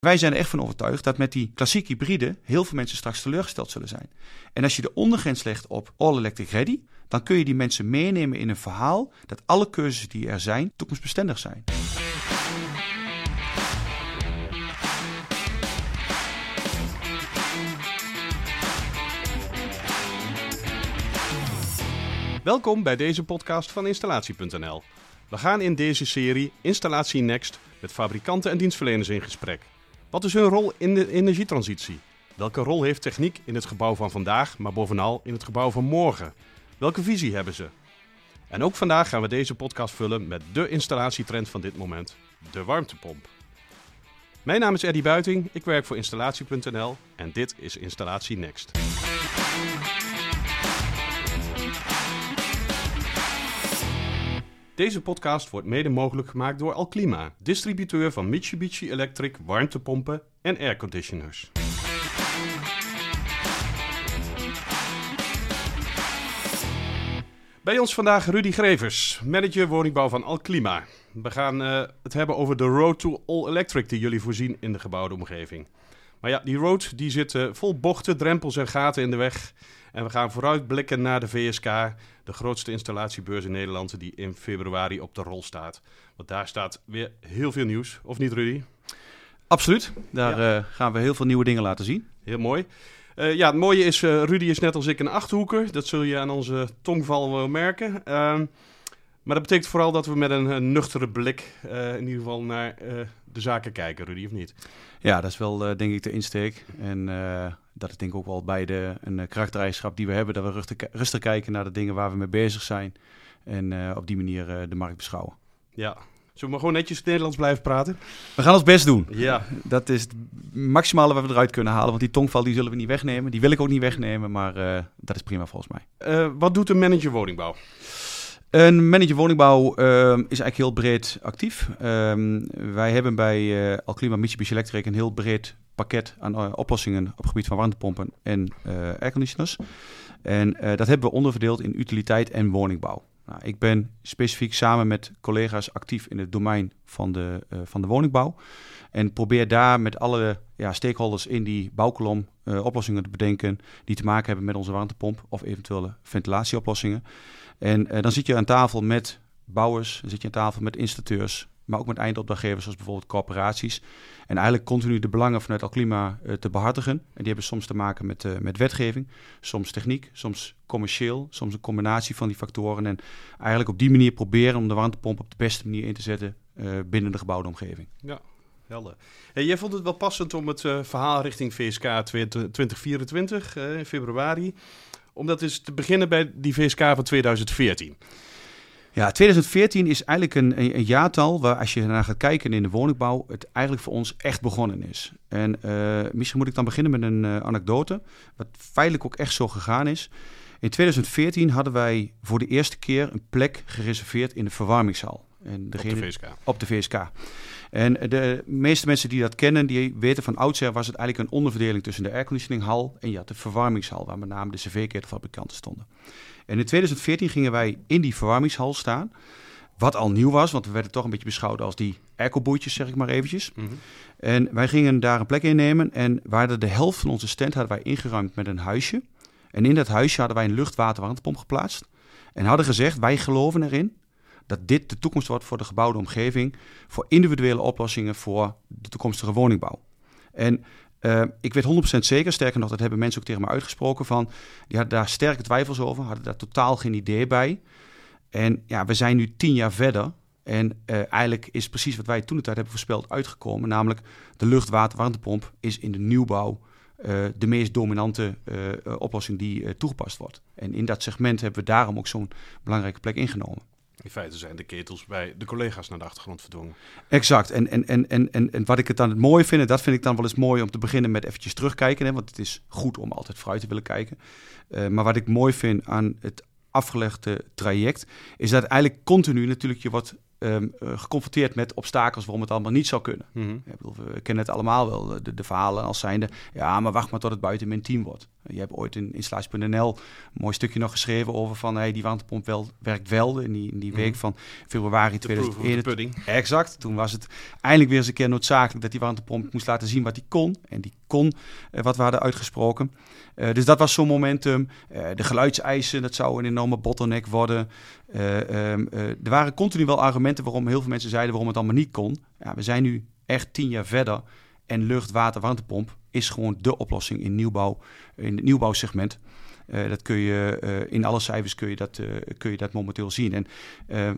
Wij zijn er echt van overtuigd dat met die klassieke hybride heel veel mensen straks teleurgesteld zullen zijn. En als je de ondergrens legt op All Electric Ready, dan kun je die mensen meenemen in een verhaal dat alle keuzes die er zijn toekomstbestendig zijn. Welkom bij deze podcast van Installatie.nl. We gaan in deze serie Installatie Next met fabrikanten en dienstverleners in gesprek. Wat is hun rol in de energietransitie? Welke rol heeft techniek in het gebouw van vandaag, maar bovenal in het gebouw van morgen? Welke visie hebben ze? En ook vandaag gaan we deze podcast vullen met de installatietrend van dit moment, de warmtepomp. Mijn naam is Eddie Buiting, ik werk voor Installatie.nl en dit is Installatie Next. Deze podcast wordt mede mogelijk gemaakt door Alklima, distributeur van Mitsubishi Electric warmtepompen en airconditioners. Bij ons vandaag Rudy Grevers, manager woningbouw van Alklima. We gaan uh, het hebben over de Road to All Electric die jullie voorzien in de gebouwde omgeving. Maar ja, die road die zit uh, vol bochten, drempels en gaten in de weg. En we gaan vooruitblikken naar de VSK, de grootste installatiebeurs in Nederland, die in februari op de rol staat. Want daar staat weer heel veel nieuws, of niet Rudy? Absoluut, daar ja. uh, gaan we heel veel nieuwe dingen laten zien. Heel mooi. Uh, ja, het mooie is, uh, Rudy is net als ik een achterhoeker. Dat zul je aan onze tongval wel merken. Uh, maar dat betekent vooral dat we met een, een nuchtere blik in ieder geval naar de zaken kijken, Rudy, of niet? Ja, dat is wel denk ik de insteek. En dat is denk ik ook wel bij de een karaktereigenschap die we hebben, dat we rustig, rustig kijken naar de dingen waar we mee bezig zijn. En uh, op die manier uh, de markt beschouwen. Ja. Zullen we gewoon netjes Nederlands blijven praten? We gaan ons best doen. Ja. Dat is het maximale wat we eruit kunnen halen. Want die tongval die zullen we niet wegnemen. Die wil ik ook niet wegnemen, maar uh, dat is prima volgens mij. wat doet een manager woningbouw? Een manager woningbouw uh, is eigenlijk heel breed actief. Um, wij hebben bij uh, Alklima Mitsubishi Electric een heel breed pakket aan uh, oplossingen op het gebied van warmtepompen en uh, airconditioners. En dat hebben we onderverdeeld in utiliteit en woningbouw. Nou, ik ben specifiek samen met collega's actief in het domein van de, van de woningbouw. En probeer daar met alle ja, stakeholders in die bouwkolom oplossingen te bedenken die te maken hebben met onze warmtepomp of eventuele ventilatieoplossingen. En uh, dan zit je aan tafel met bouwers, dan zit je aan tafel met installateurs, maar ook met eindopdrachtgevers zoals bijvoorbeeld corporaties. En eigenlijk continu de belangen vanuit Alklima uh, te behartigen. En die hebben soms te maken met, uh, met wetgeving, soms techniek, soms commercieel, soms een combinatie van die factoren. En eigenlijk op die manier proberen om de warmtepomp op de beste manier in te zetten binnen de gebouwde omgeving. Ja. Helder. Hey, jij vond het wel passend om het verhaal richting VSK 2024 in februari om dat eens te beginnen bij die VSK van 2014. Ja, 2014 is eigenlijk een, een, jaartal waar als je naar gaat kijken in de woningbouw, het eigenlijk voor ons echt begonnen is. En uh, misschien moet ik dan beginnen met een uh, anekdote, wat feitelijk ook echt zo gegaan is. In 2014 hadden wij voor de eerste keer een plek gereserveerd in de verwarmingshal. En degene, op de VSK. Op de VSK. En de meeste mensen die dat kennen, die weten van oudsher was het eigenlijk een onderverdeling tussen de airconditioninghal en ja, de verwarmingshal, waar met name de cv-ketelfabrikanten stonden. En in 2014 gingen wij in die verwarmingshal staan, wat al nieuw was, want we werden toch een beetje beschouwd als die aircoboeitjes, zeg ik maar eventjes. Mm -hmm. En wij gingen daar een plek in nemen en waar de helft van onze stand hadden wij ingeruimd met een huisje. En in dat huisje hadden wij een luchtwaterwarmtepomp geplaatst. En hadden gezegd, wij geloven erin dat dit de toekomst wordt voor de gebouwde omgeving, voor individuele oplossingen voor de toekomstige woningbouw. En uh, ik weet 100% zeker, sterker nog, dat hebben mensen ook tegen me uitgesproken van, die hadden daar sterke twijfels over, hadden daar totaal geen idee bij. En ja, we zijn nu tien jaar verder en uh, eigenlijk is precies wat wij toen de tijd hebben voorspeld uitgekomen, namelijk de luchtwaterwarmtepomp is in de nieuwbouw uh, de meest dominante oplossing die toegepast wordt. En in dat segment hebben we daarom ook zo'n belangrijke plek ingenomen. In feite zijn de ketels bij de collega's naar de achtergrond verdwongen. Exact. En, en, en, en, en, en wat ik het dan het mooie vind, dat vind ik dan wel eens mooi om te beginnen met eventjes terugkijken. Hè, want het is goed om altijd vooruit te willen kijken. Uh, maar wat ik mooi vind aan het afgelegde traject, is dat eigenlijk continu natuurlijk je wordt um, uh, geconfronteerd met obstakels waarom het allemaal niet zou kunnen. Mm -hmm. Ik bedoel, we kennen het allemaal wel, de, de verhalen als zijnde, ja, maar wacht maar tot het buiten min 10 wordt. Je hebt ooit in installatie.nl een mooi stukje nog geschreven over van hey, die warmtepomp wel, werkt wel in die, in die week Mhm. van februari De proof of the 2021. pudding. Exact. Toen was het eindelijk weer eens een keer noodzakelijk dat die warmtepomp moest laten zien wat die kon. En die kon eh, wat we hadden uitgesproken. Eh, dus dat was zo'n momentum. Eh, de geluidseisen, dat zou een enorme bottleneck worden. Eh, ehm, eh, er waren continu wel argumenten waarom heel veel mensen zeiden waarom het allemaal niet kon. Ja, we zijn nu echt tien jaar verder. En lucht, water, warmtepomp is gewoon de oplossing in nieuwbouw, in het nieuwbouwsegment. Eh, dat kun je in alle cijfers kun je dat, kun je dat momenteel zien. En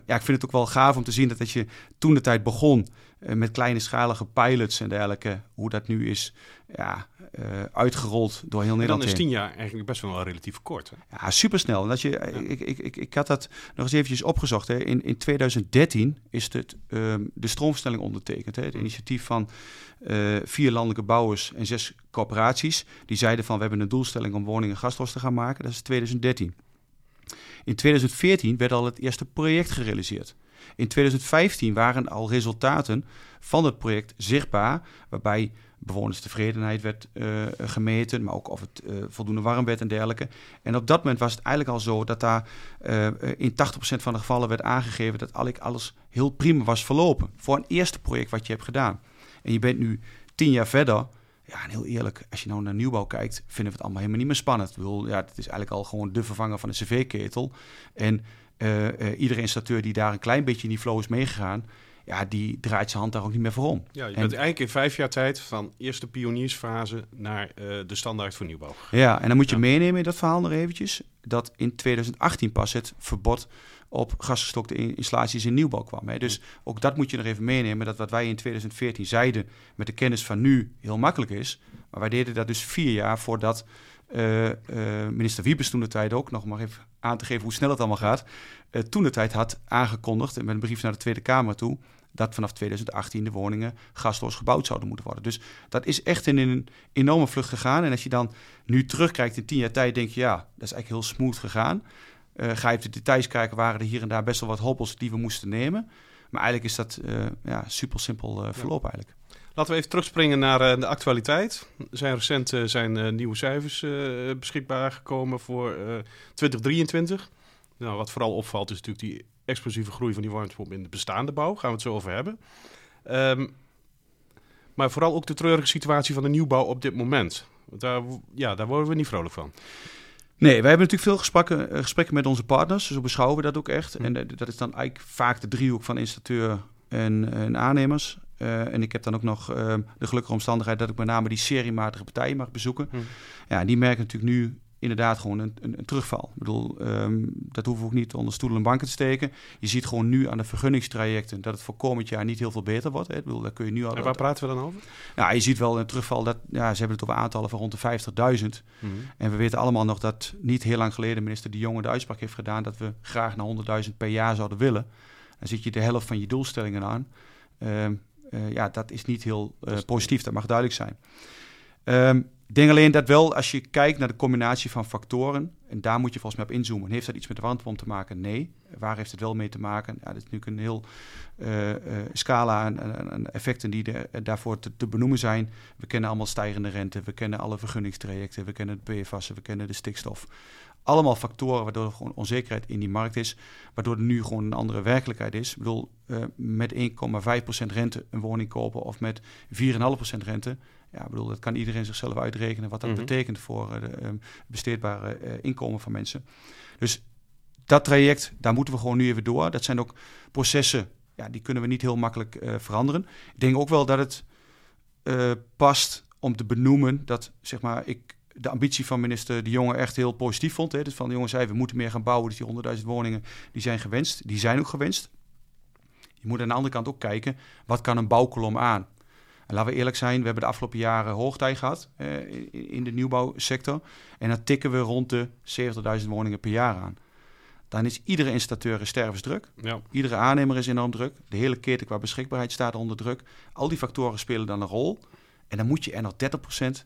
ja, ik vind het ook wel gaaf om te zien dat als je toen de tijd begon met kleine schalige pilots en dergelijke, hoe dat nu is ja, eh, uitgerold door heel En dan Nederland. is tien jaar eigenlijk best wel relatief kort. Hè? Ja, supersnel. En Dat je, ik, ik, ik, ik had dat nog eens eventjes opgezocht. Hè. In, in 2013 is het, ehm, de stroomversnelling ondertekend. Hè. Het initiatief van eh, vier landelijke bouwers en zes corporaties. Die zeiden van we hebben een doelstelling om woningen gasloos te gaan maken. Dat is 2013. In 2014 werd al het eerste project gerealiseerd. In 2015 waren al resultaten van het project zichtbaar, waarbij bewonerstevredenheid werd eh, gemeten, maar ook of het eh, voldoende warm werd en dergelijke. En op dat moment was het eigenlijk al zo dat daar eh, in 80% van de gevallen werd aangegeven dat alles heel prima was verlopen. Voor een eerste project wat je hebt gedaan. En je bent nu tien jaar verder. Ja, en heel eerlijk, als je nou naar nieuwbouw kijkt, vinden we het allemaal helemaal niet meer spannend. Ik bedoel, ja, het is eigenlijk al gewoon de vervanger van een cv-ketel. En eh, eh, iedere installateur die daar een klein beetje in die flow is meegegaan, ja, die draait zijn hand daar ook niet meer voor om. Ja, je En- bent eigenlijk in vijf jaar tijd van eerste pioniersfase naar eh, de standaard voor nieuwbouw. Ja, en dan moet je Ja. meenemen in dat verhaal nog eventjes, dat in 2018 pas het verbod op gasgestokte in- installaties in nieuwbouw kwam. Hè. Dus ook dat moet je nog even meenemen, dat wat wij in 2014 zeiden met de kennis van nu heel makkelijk is. Maar wij deden dat dus vier jaar voordat eh, eh, minister Wiebes toen de tijd ook, nog maar even aan te geven hoe snel het allemaal gaat, eh, toen de tijd had aangekondigd, en met een brief naar de Tweede Kamer toe, dat vanaf 2018 de woningen gasloos gebouwd zouden moeten worden. Dus dat is echt in een enorme vlucht gegaan. En als je dan nu terugkijkt in tien jaar tijd, denk je, ja, dat is eigenlijk heel smooth gegaan. Ga je op de details kijken, waren er hier en daar best wel wat hobbels die we moesten nemen. Maar eigenlijk is dat ja, super simpel verloop eigenlijk. Laten we even terugspringen naar eh, de actualiteit. Er zijn recent eh, zijn eh, nieuwe cijfers beschikbaar gekomen voor eh, 2023. Nou, wat vooral opvalt is natuurlijk die explosieve groei van die warmtepomp in de bestaande bouw. Gaan we het zo over hebben. Ehm, maar vooral ook de treurige situatie van de nieuwbouw op dit moment. Daar, ja, daar worden we niet vrolijk van. Nee, wij hebben natuurlijk veel gesprekken, gesprekken met onze partners. Zo beschouwen we dat ook echt. Hm. En dat is dan eigenlijk vaak de driehoek van installateur en, en aannemers. Eh, en ik heb dan ook nog eh, de gelukkige omstandigheid dat ik met name die seriematige partijen mag bezoeken. Hm. Ja, die merken natuurlijk nu inderdaad gewoon een, een, een terugval. Ik bedoel, ehm, dat hoeven we ook niet onder stoelen en banken te steken. Je ziet gewoon nu aan de vergunningstrajecten dat het voor komend jaar niet heel veel beter wordt. Hè. Ik bedoel, daar kun je nu al... En waar praten we dan over? Nou, je ziet wel een terugval dat, ja, ze hebben het over aantallen van rond de 50.000. En we weten allemaal nog dat niet heel lang geleden minister De Jonge de uitspraak heeft gedaan dat we graag naar 100.000 per jaar zouden willen. Dan zit je de helft van je doelstellingen aan. Ehm, eh, ja, dat is niet heel eh, positief, dat mag duidelijk zijn. Ehm, ik denk alleen dat wel, als je kijkt naar de combinatie van factoren, en daar moet je volgens mij op inzoomen. Heeft dat iets met de warmtepomp te maken? Nee. Waar heeft het wel mee te maken? Ja, dat is natuurlijk een heel eh, eh, scala aan, effecten die daarvoor te, te benoemen zijn. We kennen allemaal stijgende rente, we kennen alle vergunningstrajecten, we kennen het PFAS, we kennen de stikstof. Allemaal factoren waardoor er gewoon onzekerheid in die markt is, waardoor er nu gewoon een andere werkelijkheid is. Ik bedoel, eh, met 1,5% rente een woning kopen of met 4,5% rente. Ja, ik bedoel, dat kan iedereen zichzelf uitrekenen wat dat Mhm. betekent voor eh, de ehm, besteedbare eh, inkomen van mensen. Dus dat traject, daar moeten we gewoon nu even door. Dat zijn ook processen, ja, die kunnen we niet heel makkelijk eh, veranderen. Ik denk ook wel dat het eh, past om te benoemen dat, zeg maar, ik de ambitie van minister De Jonge echt heel positief vond. Hè. Dus van de jongen zei, we moeten meer gaan bouwen. Dus die 100.000 woningen, die zijn gewenst. Die zijn ook gewenst. Je moet aan de andere kant ook kijken, wat kan een bouwkolom aan? En laten we eerlijk zijn, we hebben de afgelopen jaren hoogtij gehad eh, in, in de nieuwbouwsector. En dan tikken we rond de 70.000 woningen per jaar aan. Dan is iedere installateur in stervensdruk. Ja. Iedere aannemer is enorm druk. De hele keten qua beschikbaarheid staat onder druk. Al die factoren spelen dan een rol. En dan moet je er nog 30%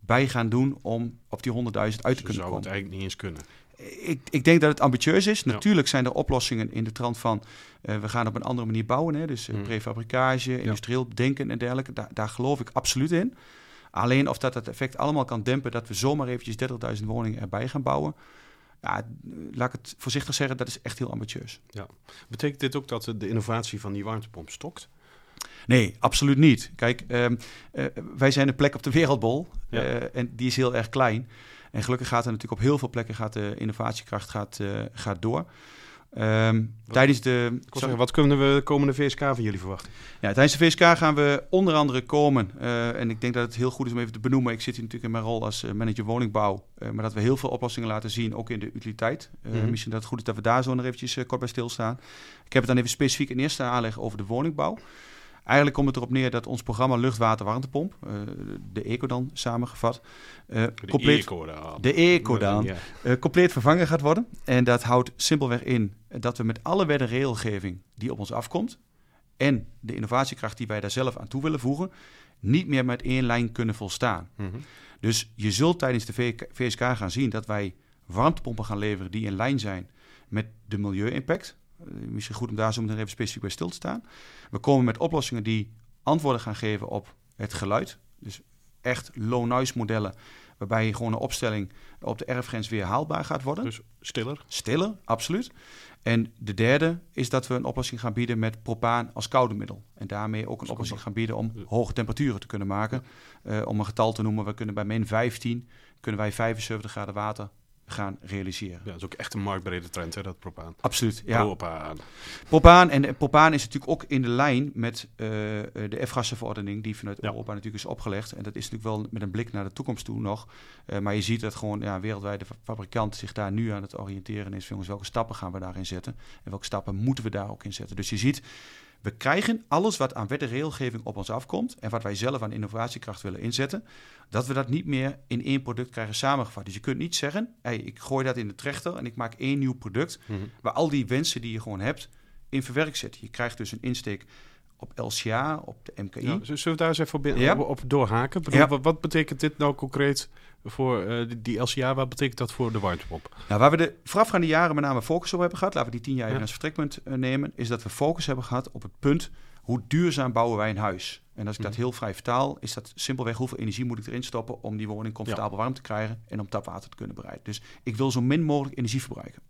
bij gaan doen om op die 100.000 uit te kunnen zou komen. het eigenlijk niet eens kunnen. Ik, ik denk dat het ambitieus is. Ja. Natuurlijk zijn er oplossingen in de trant van... eh, we gaan op een andere manier bouwen. Hè? Dus eh, Mm. prefabricage, industrieel denken en dergelijke. Daar, daar geloof ik absoluut in. Alleen of dat het effect allemaal kan dempen dat we zomaar eventjes 30.000 woningen erbij gaan bouwen. Ja, laat ik het voorzichtig zeggen, dat is echt heel ambitieus. Ja. Betekent dit ook dat de innovatie van die warmtepomp stokt? Nee, absoluut niet. Kijk, ehm, eh, wij zijn een plek op de wereldbol eh, en die is heel erg klein. En gelukkig gaat er natuurlijk op heel veel plekken gaat de innovatiekracht gaat, uh, gaat door. Um, wat, tijdens de. Wat kunnen we de komende VSK van jullie verwachten? Ja, tijdens de VSK gaan we onder andere komen. Uh, en ik denk dat het heel goed is om even te benoemen. Ik zit hier natuurlijk in mijn rol als manager woningbouw. Uh, maar dat we heel veel oplossingen laten zien, ook in de utiliteit. Mm -hmm. Misschien dat het goed is dat we daar zo nog eventjes kort bij stilstaan. Ik heb het dan even specifiek in eerste aanleg over de woningbouw. Eigenlijk komt het erop neer dat ons programma luchtwater-warmtepomp, uh, de Ecodan samengevat, uh, de compleet, Ecodan. De Ecodan, ja. uh, compleet vervangen gaat worden. En dat houdt simpelweg in dat we met alle wet en regelgeving die op ons afkomt en de innovatiekracht die wij daar zelf aan toe willen voegen, niet meer met één lijn kunnen volstaan. Mm -hmm. Dus je zult tijdens de VSK gaan zien dat wij warmtepompen gaan leveren die in lijn zijn met de milieu-impact. Misschien goed om daar zo meteen even specifiek bij stil te staan. We komen met oplossingen die antwoorden gaan geven op het geluid. Dus echt low-noise modellen, waarbij je gewoon een opstelling op de erfgrens weer haalbaar gaat worden. Dus stiller? Stiller, absoluut. En de derde is dat we een oplossing gaan bieden met propaan als koude middel. En daarmee ook een oplossing gaan bieden om hoge temperaturen te kunnen maken. Uh, om een getal te noemen, we kunnen bij min 15 kunnen wij 75 graden water gaan realiseren. Ja, dat is ook echt een marktbrede trend, hè, dat propaan. Absoluut, ja. Propaan. Propaan, en propaan is natuurlijk ook in de lijn met uh, de F-gassenverordening die vanuit ja. Europa natuurlijk is opgelegd. En dat is natuurlijk wel met een blik naar de toekomst toe nog. Uh, maar je ziet dat gewoon ja, wereldwijd de fabrikant zich daar nu aan het oriënteren is. Jongens, welke stappen gaan we daarin zetten? En welke stappen moeten we daar ook in zetten? Dus je ziet... We krijgen alles wat aan wet en regelgeving op ons afkomt en wat wij zelf aan innovatiekracht willen inzetten, dat we dat niet meer in één product krijgen samengevat. Dus je kunt niet zeggen, hey, ik gooi dat in de trechter en ik maak één nieuw product mm -hmm. waar al die wensen die je gewoon hebt in verwerkt zit. Je krijgt dus een insteek op LCA, op de MKI. Ja, zullen we daar eens even op, ja. op, op doorhaken? Bedoel, ja. wat, wat, betekent dit nou concreet voor uh, die, die LCA? Wat betekent dat voor de warmtepomp? Nou, waar we de voorafgaande jaren met name focus op hebben gehad, laten we die tien jaar even als vertrekpunt uh, nemen, is dat we focus hebben gehad op het punt hoe duurzaam bouwen wij een huis. En als ik dat heel vrij vertaal, is dat simpelweg hoeveel energie moet ik erin stoppen om die woning comfortabel warm te krijgen en om tapwater te kunnen bereiden. Dus ik wil zo min mogelijk energie verbruiken.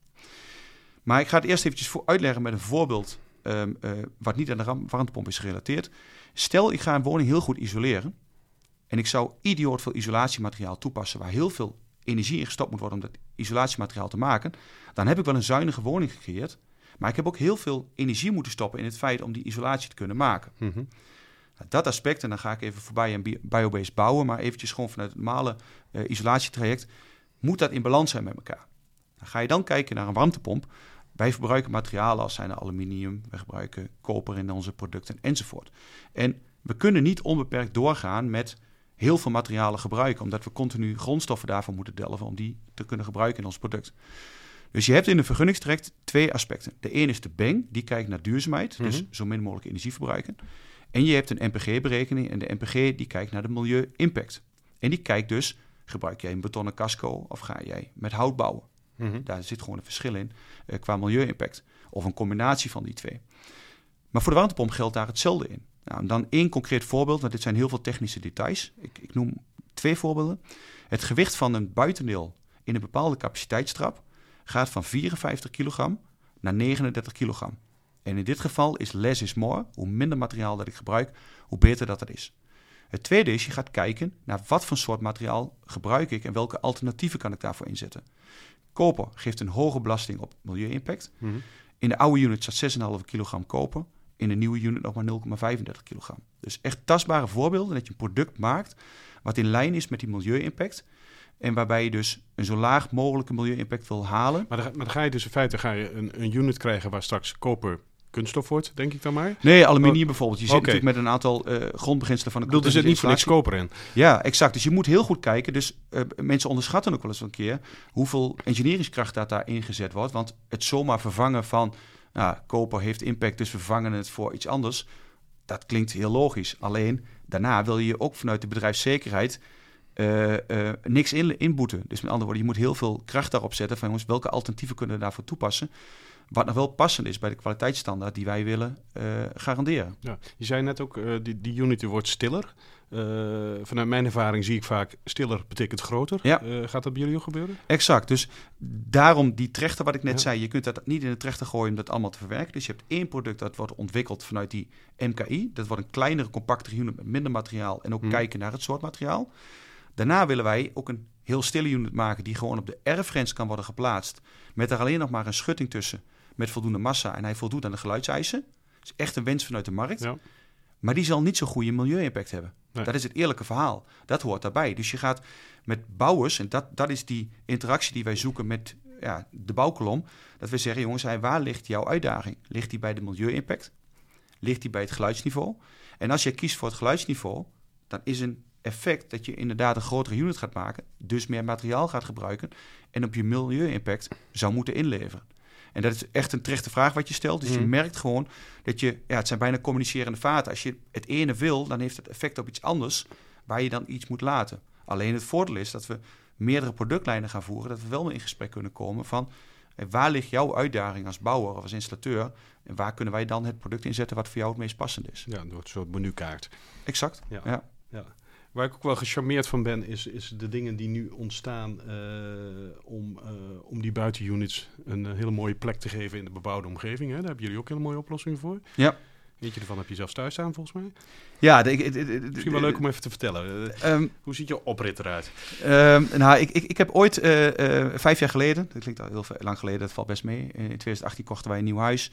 Maar ik ga het eerst eventjes voor uitleggen met een voorbeeld um, uh, wat niet aan de warmtepomp is gerelateerd. Stel, ik ga een woning heel goed isoleren. En ik zou idioot veel isolatiemateriaal toepassen waar heel veel energie in gestopt moet worden om dat isolatiemateriaal te maken. Dan heb ik wel een zuinige woning gecreëerd. Maar ik heb ook heel veel energie moeten stoppen in het feit om die isolatie te kunnen maken. Mm -hmm. nou, dat aspect, en dan ga ik even voorbij een biobase bouwen, maar eventjes gewoon vanuit het normale uh, isolatietraject, moet dat in balans zijn met elkaar. Dan ga je dan kijken naar een warmtepomp. Wij verbruiken materialen als zijn aluminium, we gebruiken koper in onze producten enzovoort. En we kunnen niet onbeperkt doorgaan met heel veel materialen gebruiken, omdat we continu grondstoffen daarvoor moeten delven om die te kunnen gebruiken in ons product. Dus je hebt in de vergunningstraject twee aspecten. De ene is de BENG, die kijkt naar duurzaamheid, mm -hmm. dus zo min mogelijk energie verbruiken. En je hebt een NPG-berekening en de NPG die kijkt naar de milieu-impact. En die kijkt dus, gebruik jij een betonnen casco of ga jij met hout bouwen? -hmm. Daar zit gewoon een verschil in uh, qua milieu-impact. Of een combinatie van die twee. Maar voor de warmtepomp geldt daar hetzelfde in. Nou, dan één concreet voorbeeld, want dit zijn heel veel technische details. Ik, ik noem twee voorbeelden. Het gewicht van een buitendeel in een bepaalde capaciteitstrap gaat van 54 kilogram naar 39 kilogram. En in dit geval is less is more. Hoe minder materiaal dat ik gebruik, hoe beter dat het is. Het tweede is, je gaat kijken naar wat voor soort materiaal gebruik ik en welke alternatieven kan ik daarvoor inzetten. Koper geeft een hoge belasting op milieu-impact. Mm -hmm. In de oude unit staat 6,5 kilogram koper. In de nieuwe unit nog maar 0,35 kilogram. Dus echt tastbare voorbeelden dat je een product maakt wat in lijn is met die milieu-impact. En waarbij je dus een zo laag mogelijke milieu-impact wil halen. Maar dan, maar dan, ga je dus in feite ga je een, een unit krijgen waar straks koper kunststof wordt, denk ik dan maar? Nee, aluminium oh. bijvoorbeeld. Je zit okay. natuurlijk met een aantal uh, grondbeginselen van de bedoel, Er zit niet voor niks koper in. Ja, exact. Dus je moet heel goed kijken. Dus uh, mensen onderschatten ook wel eens een keer hoeveel engineeringskracht dat daar ingezet wordt. Want het zomaar vervangen van nou, koper heeft impact, dus we vervangen het voor iets anders. Dat klinkt heel logisch. Alleen daarna wil je ook vanuit de bedrijfszekerheid uh, uh, niks in, inboeten. Dus met andere woorden, je moet heel veel kracht daarop zetten van jongens, welke alternatieven kunnen we daarvoor toepassen? Wat nog wel passend is bij de kwaliteitsstandaard die wij willen uh, garanderen. Ja. Je zei net ook, uh, die, die unit wordt stiller. Uh, vanuit mijn ervaring zie ik vaak stiller betekent groter. Ja. Gaat dat bij jullie ook gebeuren? Exact. Dus daarom die trechter wat ik net ja. zei. Je kunt dat niet in de trechter gooien om dat allemaal te verwerken. Dus je hebt één product dat wordt ontwikkeld vanuit die MKI. Dat wordt een kleinere, compactere unit met minder materiaal. En ook hmm. kijken naar het soort materiaal. Daarna willen wij ook een heel stille unit maken die gewoon op de erfgrens kan worden geplaatst. Met er alleen nog maar een schutting tussen met voldoende massa. En hij voldoet aan de geluidseisen. Dat is echt een wens vanuit de markt. Ja. Maar die zal niet zo'n goede milieu-impact hebben. Nee. Dat is het eerlijke verhaal. Dat hoort daarbij. Dus je gaat met bouwers, en dat, dat is die interactie die wij zoeken met ja, de bouwkolom. Dat we zeggen, jongens, waar ligt jouw uitdaging? Ligt die bij de milieu-impact? Ligt die bij het geluidsniveau? En als je kiest voor het geluidsniveau, dan is een effect dat je inderdaad een grotere unit gaat maken, dus meer materiaal gaat gebruiken en op je milieu-impact zou moeten inleveren. En dat is echt een terechte vraag wat je stelt. Dus je Mhm. merkt gewoon dat je, ja, het zijn bijna communicerende vaten. Als je het ene wil, dan heeft het effect op iets anders waar je dan iets moet laten. Alleen het voordeel is dat we meerdere productlijnen gaan voeren, dat we wel mee in gesprek kunnen komen van eh, waar ligt jouw uitdaging als bouwer of als installateur en waar kunnen wij dan het product inzetten wat voor jou het meest passend is. Ja, door een soort menukaart. Exact. Ja. Ja. Waar ik ook wel gecharmeerd van ben, is, is de dingen die nu ontstaan eh, om, eh, om die buitenunits een eh, hele mooie plek te geven in de bebouwde omgeving. Hè? Daar hebben jullie ook hele mooie oplossingen voor. Ja. Eentje ervan heb je zelfs thuis staan, volgens mij. Ja, de, de- Misschien wel leuk om even te vertellen. Eh, Ehm, hoe ziet je oprit eruit? Ehm, nou, ik, ik, ik heb ooit, vijf jaar geleden, dat klinkt al heel lang geleden, dat valt best mee. In 2018 kochten wij een nieuw huis.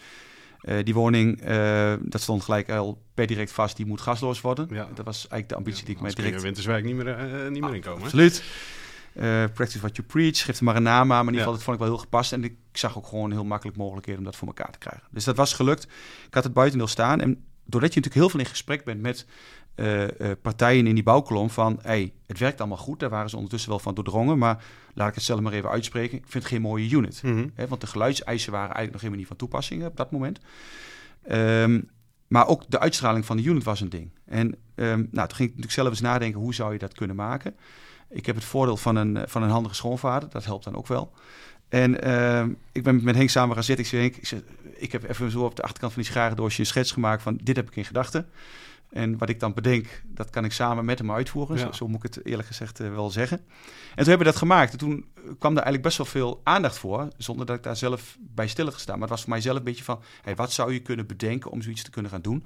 Eh, die woning, eh, dat stond gelijk al per direct vast, die moet gasloos worden. Ja. Dat was eigenlijk de ambitie die ik mij direct... Winterswijk niet meer, eh, niet meer inkomen. hè? Absoluut. Practice what you preach, geef er maar een naam aan. Maar in ieder geval, dat vond ik wel heel gepast. En ik zag ook gewoon heel makkelijk mogelijkheden om dat voor elkaar te krijgen. Dus dat was gelukt. Ik had het buitendeel staan. En doordat je natuurlijk heel veel in gesprek bent met eh, eh, partijen in die bouwkolom van... Hey, het werkt allemaal goed, daar waren ze ondertussen wel van doordrongen. Maar laat ik het zelf maar even uitspreken. Ik vind het geen mooie unit. Mhm. Hè, want de geluidseisen waren eigenlijk nog helemaal niet van toepassing op dat moment. Ehm, maar ook de uitstraling van de unit was een ding. En ehm, nou, toen ging ik natuurlijk zelf eens nadenken, hoe zou je dat kunnen maken? Ik heb het voordeel van een, van een handige schoonvader, dat helpt dan ook wel. En ehm, ik ben met Henk samen gaan zitten. Ik zei, Henk, ik, heb even zo op de achterkant van die scharendoosje een schets gemaakt van dit heb ik in gedachten. En wat ik dan bedenk, dat kan ik samen met hem uitvoeren. Ja. Zo, zo moet ik het eerlijk gezegd eh, wel zeggen. En toen hebben we dat gemaakt. En toen kwam daar eigenlijk best wel veel aandacht voor, zonder dat ik daar zelf bij stil had gestaan. Maar het was voor mij zelf een beetje van, hey, wat zou je kunnen bedenken om zoiets te kunnen gaan doen?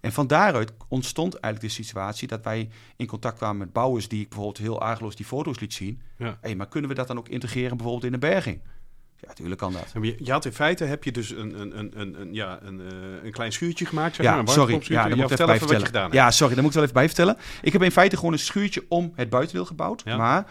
En van daaruit ontstond eigenlijk de situatie dat wij in contact kwamen met bouwers die ik bijvoorbeeld heel aargeloos die foto's liet zien. Ja. Hey, maar kunnen we dat dan ook integreren bijvoorbeeld in een berging? Ja, natuurlijk kan dat. Je, je had in feite heb je dus een, een, een, een, een, ja, een, eh, een klein schuurtje gemaakt. Zeg maar, Ja, een sorry. Ja, daar moet ik even bij even wat je vertellen. gedaan. Ja, sorry, daar moet ik wel even bij vertellen. Ik heb in feite gewoon een schuurtje om het buitendeel gebouwd. Ja. Maar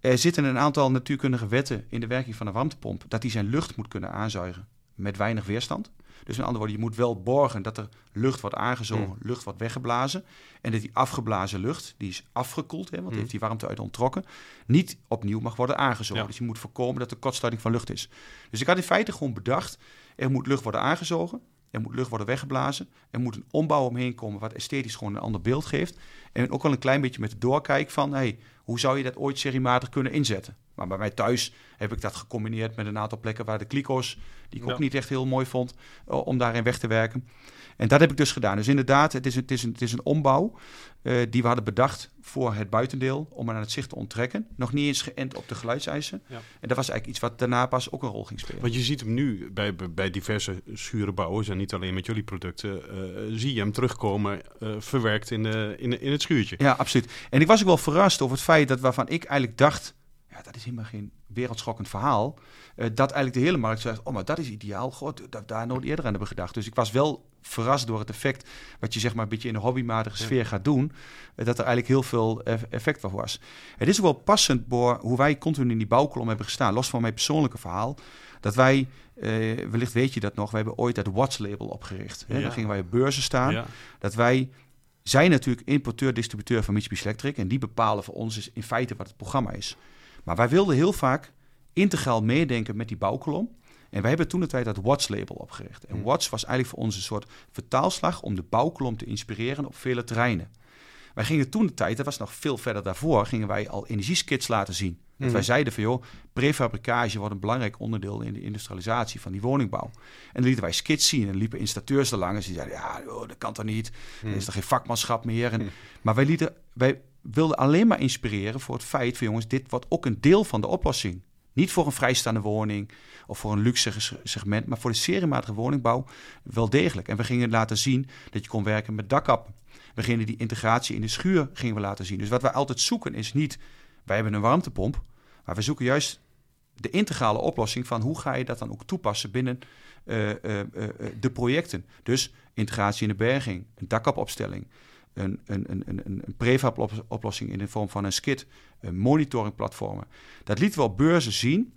er zitten een aantal natuurkundige wetten in de werking van een warmtepomp... dat die zijn lucht moet kunnen aanzuigen met weinig weerstand. Dus met andere woorden, je moet wel borgen dat er lucht wordt aangezogen, Mm. lucht wordt weggeblazen. En dat die afgeblazen lucht, die is afgekoeld, hè, want Mm. heeft die warmte uit ontrokken, niet opnieuw mag worden aangezogen. Ja. Dus je moet voorkomen dat er kortsluiting van lucht is. Dus ik had in feite gewoon bedacht, er moet lucht worden aangezogen, er moet lucht worden weggeblazen, er moet een ombouw omheen komen wat esthetisch gewoon een ander beeld geeft. En ook wel een klein beetje met de doorkijk van, hey, hoe zou je dat ooit seriematig kunnen inzetten? Maar bij mij thuis heb ik dat gecombineerd met een aantal plekken waar de kliko's, die ik Ja. ook niet echt heel mooi vond, eh, om daarin weg te werken. En dat heb ik dus gedaan. Dus inderdaad, het is een, het is een, het is een ombouw eh, die we hadden bedacht voor het buitendeel, om aan het zicht te onttrekken. Nog niet eens geënt op de geluidseisen. Ja. En dat was eigenlijk iets wat daarna pas ook een rol ging spelen. Want je ziet hem nu bij, bij- diverse schurenbouwers en niet alleen met jullie producten, eh, zie je hem terugkomen eh, verwerkt in, de, in, de- in het schuurtje. Ja, absoluut. En ik was ook wel verrast over het feit dat waarvan ik eigenlijk dacht, ja, dat is helemaal geen wereldschokkend verhaal, eh, dat eigenlijk de hele markt zegt, oh, maar dat is ideaal, god, dat we daar nooit eerder aan hebben gedacht. Dus ik was wel verrast door het effect wat je zeg maar een beetje in een hobbymatige Ja. sfeer gaat doen, eh, dat er eigenlijk heel veel eff- effect van was. Het is ook wel passend voor hoe wij continu in die bouwkolom hebben gestaan, los van mijn persoonlijke verhaal, dat wij, eh, wellicht weet je dat nog, we hebben ooit het Watts-label opgericht. Hè? Ja. Daar gingen wij op beurzen staan Ja. dat wij zijn natuurlijk importeur-distributeur van Mitsubishi Electric en die bepalen voor ons is in feite wat het programma is. Maar wij wilden heel vaak integraal meedenken met die bouwkolom. En wij hebben toen de tijd dat Watts-label opgericht. En Hmm. Watts was eigenlijk voor ons een soort vertaalslag om de bouwkolom te inspireren op vele terreinen. Wij gingen toen de tijd, dat was nog veel verder daarvoor, gingen wij al energieskits laten zien. Dat Mhm. wij zeiden van joh, prefabricage wordt een belangrijk onderdeel in de industrialisatie van die woningbouw. En dan lieten wij skits zien en liepen installateurs er langs. En die zeiden ja, joh, dat kan toch niet. Er is toch geen vakmanschap meer. En. Maar wij, lieten, wij wilden alleen maar inspireren voor het feit van jongens, dit wordt ook een deel van de oplossing. Niet voor een vrijstaande woning of voor een luxe segment, maar voor de seriematige woningbouw wel degelijk. En we gingen laten zien dat je kon werken met dakkappen. We gingen die integratie in de schuur gingen we laten zien. Dus wat wij altijd zoeken is niet, wij hebben een warmtepomp, maar we zoeken juist de integrale oplossing van hoe ga je dat dan ook toepassen binnen eh, eh, eh, de projecten. Dus integratie in de berging, een dakkapopstelling, een, een, een, een, een prefab op- oplossing in de vorm van een skit, een monitoringplatformen. Dat lieten we op beurzen zien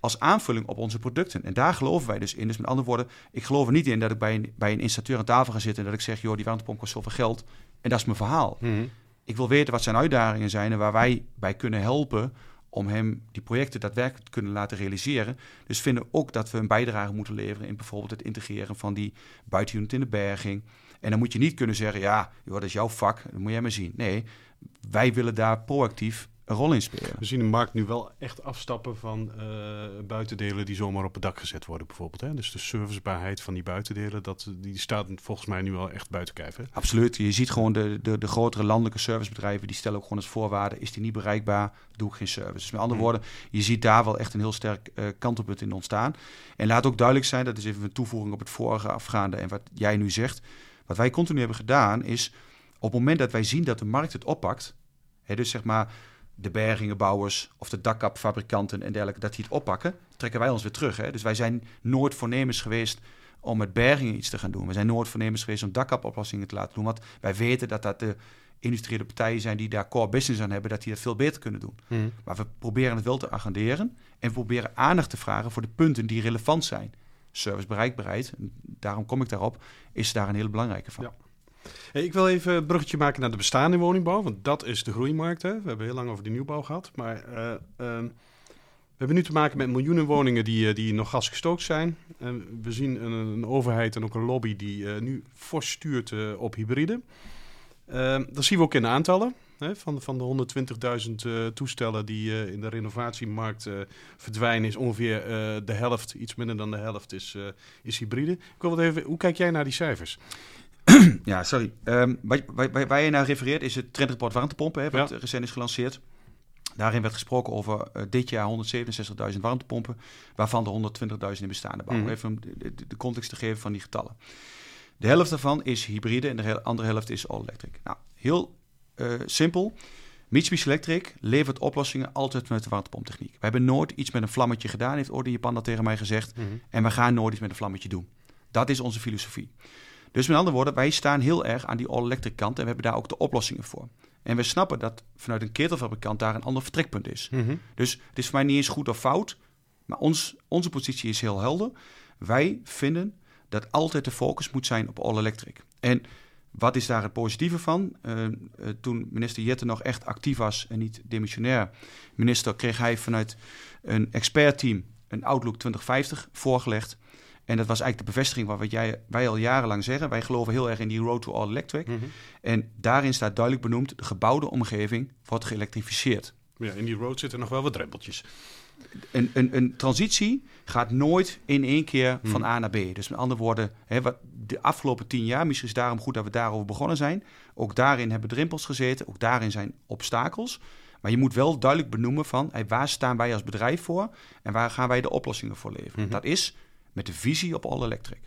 als aanvulling op onze producten. En daar geloven wij dus in. Dus met andere woorden, ik geloof er niet in dat ik bij een, bij een installateur aan tafel ga zitten en dat ik zeg, joh, die warmtepomp kost zoveel geld. En dat is mijn verhaal. Mhm. Ik wil weten wat zijn uitdagingen zijn en waar wij bij kunnen helpen om hem die projecten daadwerkelijk te kunnen laten realiseren. Dus vinden ook dat we een bijdrage moeten leveren in bijvoorbeeld het integreren van die buitenunit in de berging. En dan moet je niet kunnen zeggen, ja, joh, dat is jouw vak, dat moet jij maar zien. Nee, wij willen daar proactief een rol in spelen. We zien de markt nu wel echt afstappen van eh, buitendelen die zomaar op het dak gezet worden, bijvoorbeeld. Hè? Dus de servicebaarheid van die buitendelen, dat, die staat volgens mij nu wel echt buiten kijf. Hè? Absoluut. Je ziet gewoon de, de, de grotere landelijke servicebedrijven, die stellen ook gewoon als voorwaarde, is die niet bereikbaar, doe ik geen service. Dus met andere Hmm. woorden, je ziet daar wel echt een heel sterk eh kantelpunt in ontstaan. En laat ook duidelijk zijn, dat is even een toevoeging op het vorige afgaande en wat jij nu zegt. Wat wij continu hebben gedaan is, op het moment dat wij zien dat de markt het oppakt, hè, dus zeg maar de bergingenbouwers of de dakkapfabrikanten en dergelijke, dat die het oppakken, trekken wij ons weer terug. Hè? Dus wij zijn nooit voornemens geweest om met bergingen iets te gaan doen. We zijn nooit voornemens geweest om dakkapoplossingen te laten doen. Want wij weten dat dat de industriële partijen zijn die daar core business aan hebben, dat die dat veel beter kunnen doen. Maar we proberen het wel te agenderen en we proberen aandacht te vragen voor de punten die relevant zijn. Service bereikbaarheid, en daarom kom ik daarop, is daar een hele belangrijke van. Ja. Hey, ik wil even een bruggetje maken naar de bestaande woningbouw, want dat is de groeimarkt. Hè? We hebben heel lang over de nieuwbouw gehad, maar eh, ehm, we hebben nu te maken met miljoenen woningen die, eh, die nog gasgestookt zijn. We zien een, een overheid en ook een lobby die eh, nu fors stuurt op hybride. Ehm, dat zien we ook in de aantallen. Hè? Van, van de 120.000 eh, toestellen die eh, in de renovatiemarkt eh, verdwijnen, is ongeveer de helft, iets minder dan de helft, is, is hybride. Ik wil wat even, hoe kijk jij naar die cijfers? Ja, sorry. Ehm, waar, waar, waar- waar je naar refereert is het trendrapport warmtepompen, hè, wat Ja. recent is gelanceerd. Daarin werd gesproken over dit jaar 167.000 warmtepompen, waarvan de 120.000 in bestaande bouw. Mhm. Even om de, context te geven van die getallen. De helft daarvan is hybride en de andere helft is all-electric. Nou, heel simpel. Mitsubishi Electric levert oplossingen altijd met de warmtepomptechniek. We hebben nooit iets met een vlammetje gedaan, heeft Orde Japan dat tegen mij gezegd. En we gaan nooit iets met een vlammetje doen. Dat is onze filosofie. Dus met andere woorden, wij staan heel erg aan die all-electric kant en we hebben daar ook de oplossingen voor. En we snappen dat vanuit een ketelfabrikant daar een ander vertrekpunt is. Mhm. Dus het is voor mij niet eens goed of fout, maar ons, onze positie is heel helder. Wij vinden dat altijd de focus moet zijn op all-electric. En wat is daar het positieve van? Eh, eh, toen minister Jette nog echt actief was en niet demissionair minister, kreeg hij vanuit een expertteam een Outlook 2050 voorgelegd. En dat was eigenlijk de bevestiging van wat jij, wij al jarenlang zeggen. Wij geloven heel erg in die road to all electric. Mhm. En daarin staat duidelijk benoemd, de gebouwde omgeving wordt geëlektrificeerd. Ja, in die road zitten nog wel wat drempeltjes. Een, een, een transitie gaat nooit in één keer van Hmm. A naar B. Dus met andere woorden, hè, wat de afgelopen tien jaar, misschien is het daarom goed dat we daarover begonnen zijn. Ook daarin hebben drempels gezeten, ook daarin zijn obstakels. Maar je moet wel duidelijk benoemen van hey, waar staan wij als bedrijf voor en waar gaan wij de oplossingen voor leveren. Mhm. Dat is met de visie op all electric.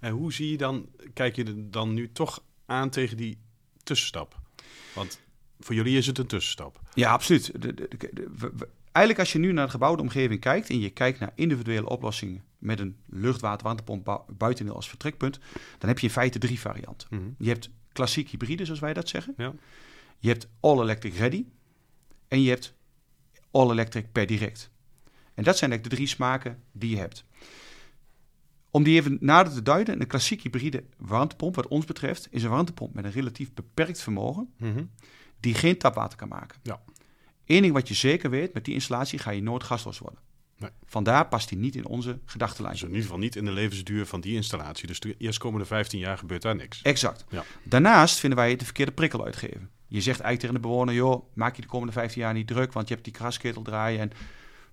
En hoe zie je dan, kijk je er dan nu toch aan tegen die tussenstap? Want voor jullie is het een tussenstap. Ja, absoluut. De, de- we- eigenlijk als je nu naar de gebouwde omgeving kijkt en je kijkt naar individuele oplossingen met een luchtwater-warmtepomp bu- buitendeel als vertrekpunt, dan heb je in feite drie varianten. Mhm. Je hebt klassiek hybride, zoals wij dat zeggen. Ja. Je hebt all-electric ready. En je hebt all-electric per direct. En dat zijn eigenlijk de drie smaken die je hebt. Om die even nader te duiden, een klassiek hybride warmtepomp, wat ons betreft, is een warmtepomp met een relatief beperkt vermogen Mhm. die geen tapwater kan maken. Ja. Eén ding wat je zeker weet, met die installatie ga je nooit gasloos worden. Nee. Vandaar past die niet in onze gedachtenlijn. Dus in ieder geval niet in de levensduur van die installatie. Dus de eerstkomende 15 jaar gebeurt daar niks. Exact. Ja. Daarnaast vinden wij het de verkeerde prikkel uitgeven. Je zegt eigenlijk tegen de bewoner, joh, maak je de komende 15 jaar niet druk, want je hebt die grasketel draaien en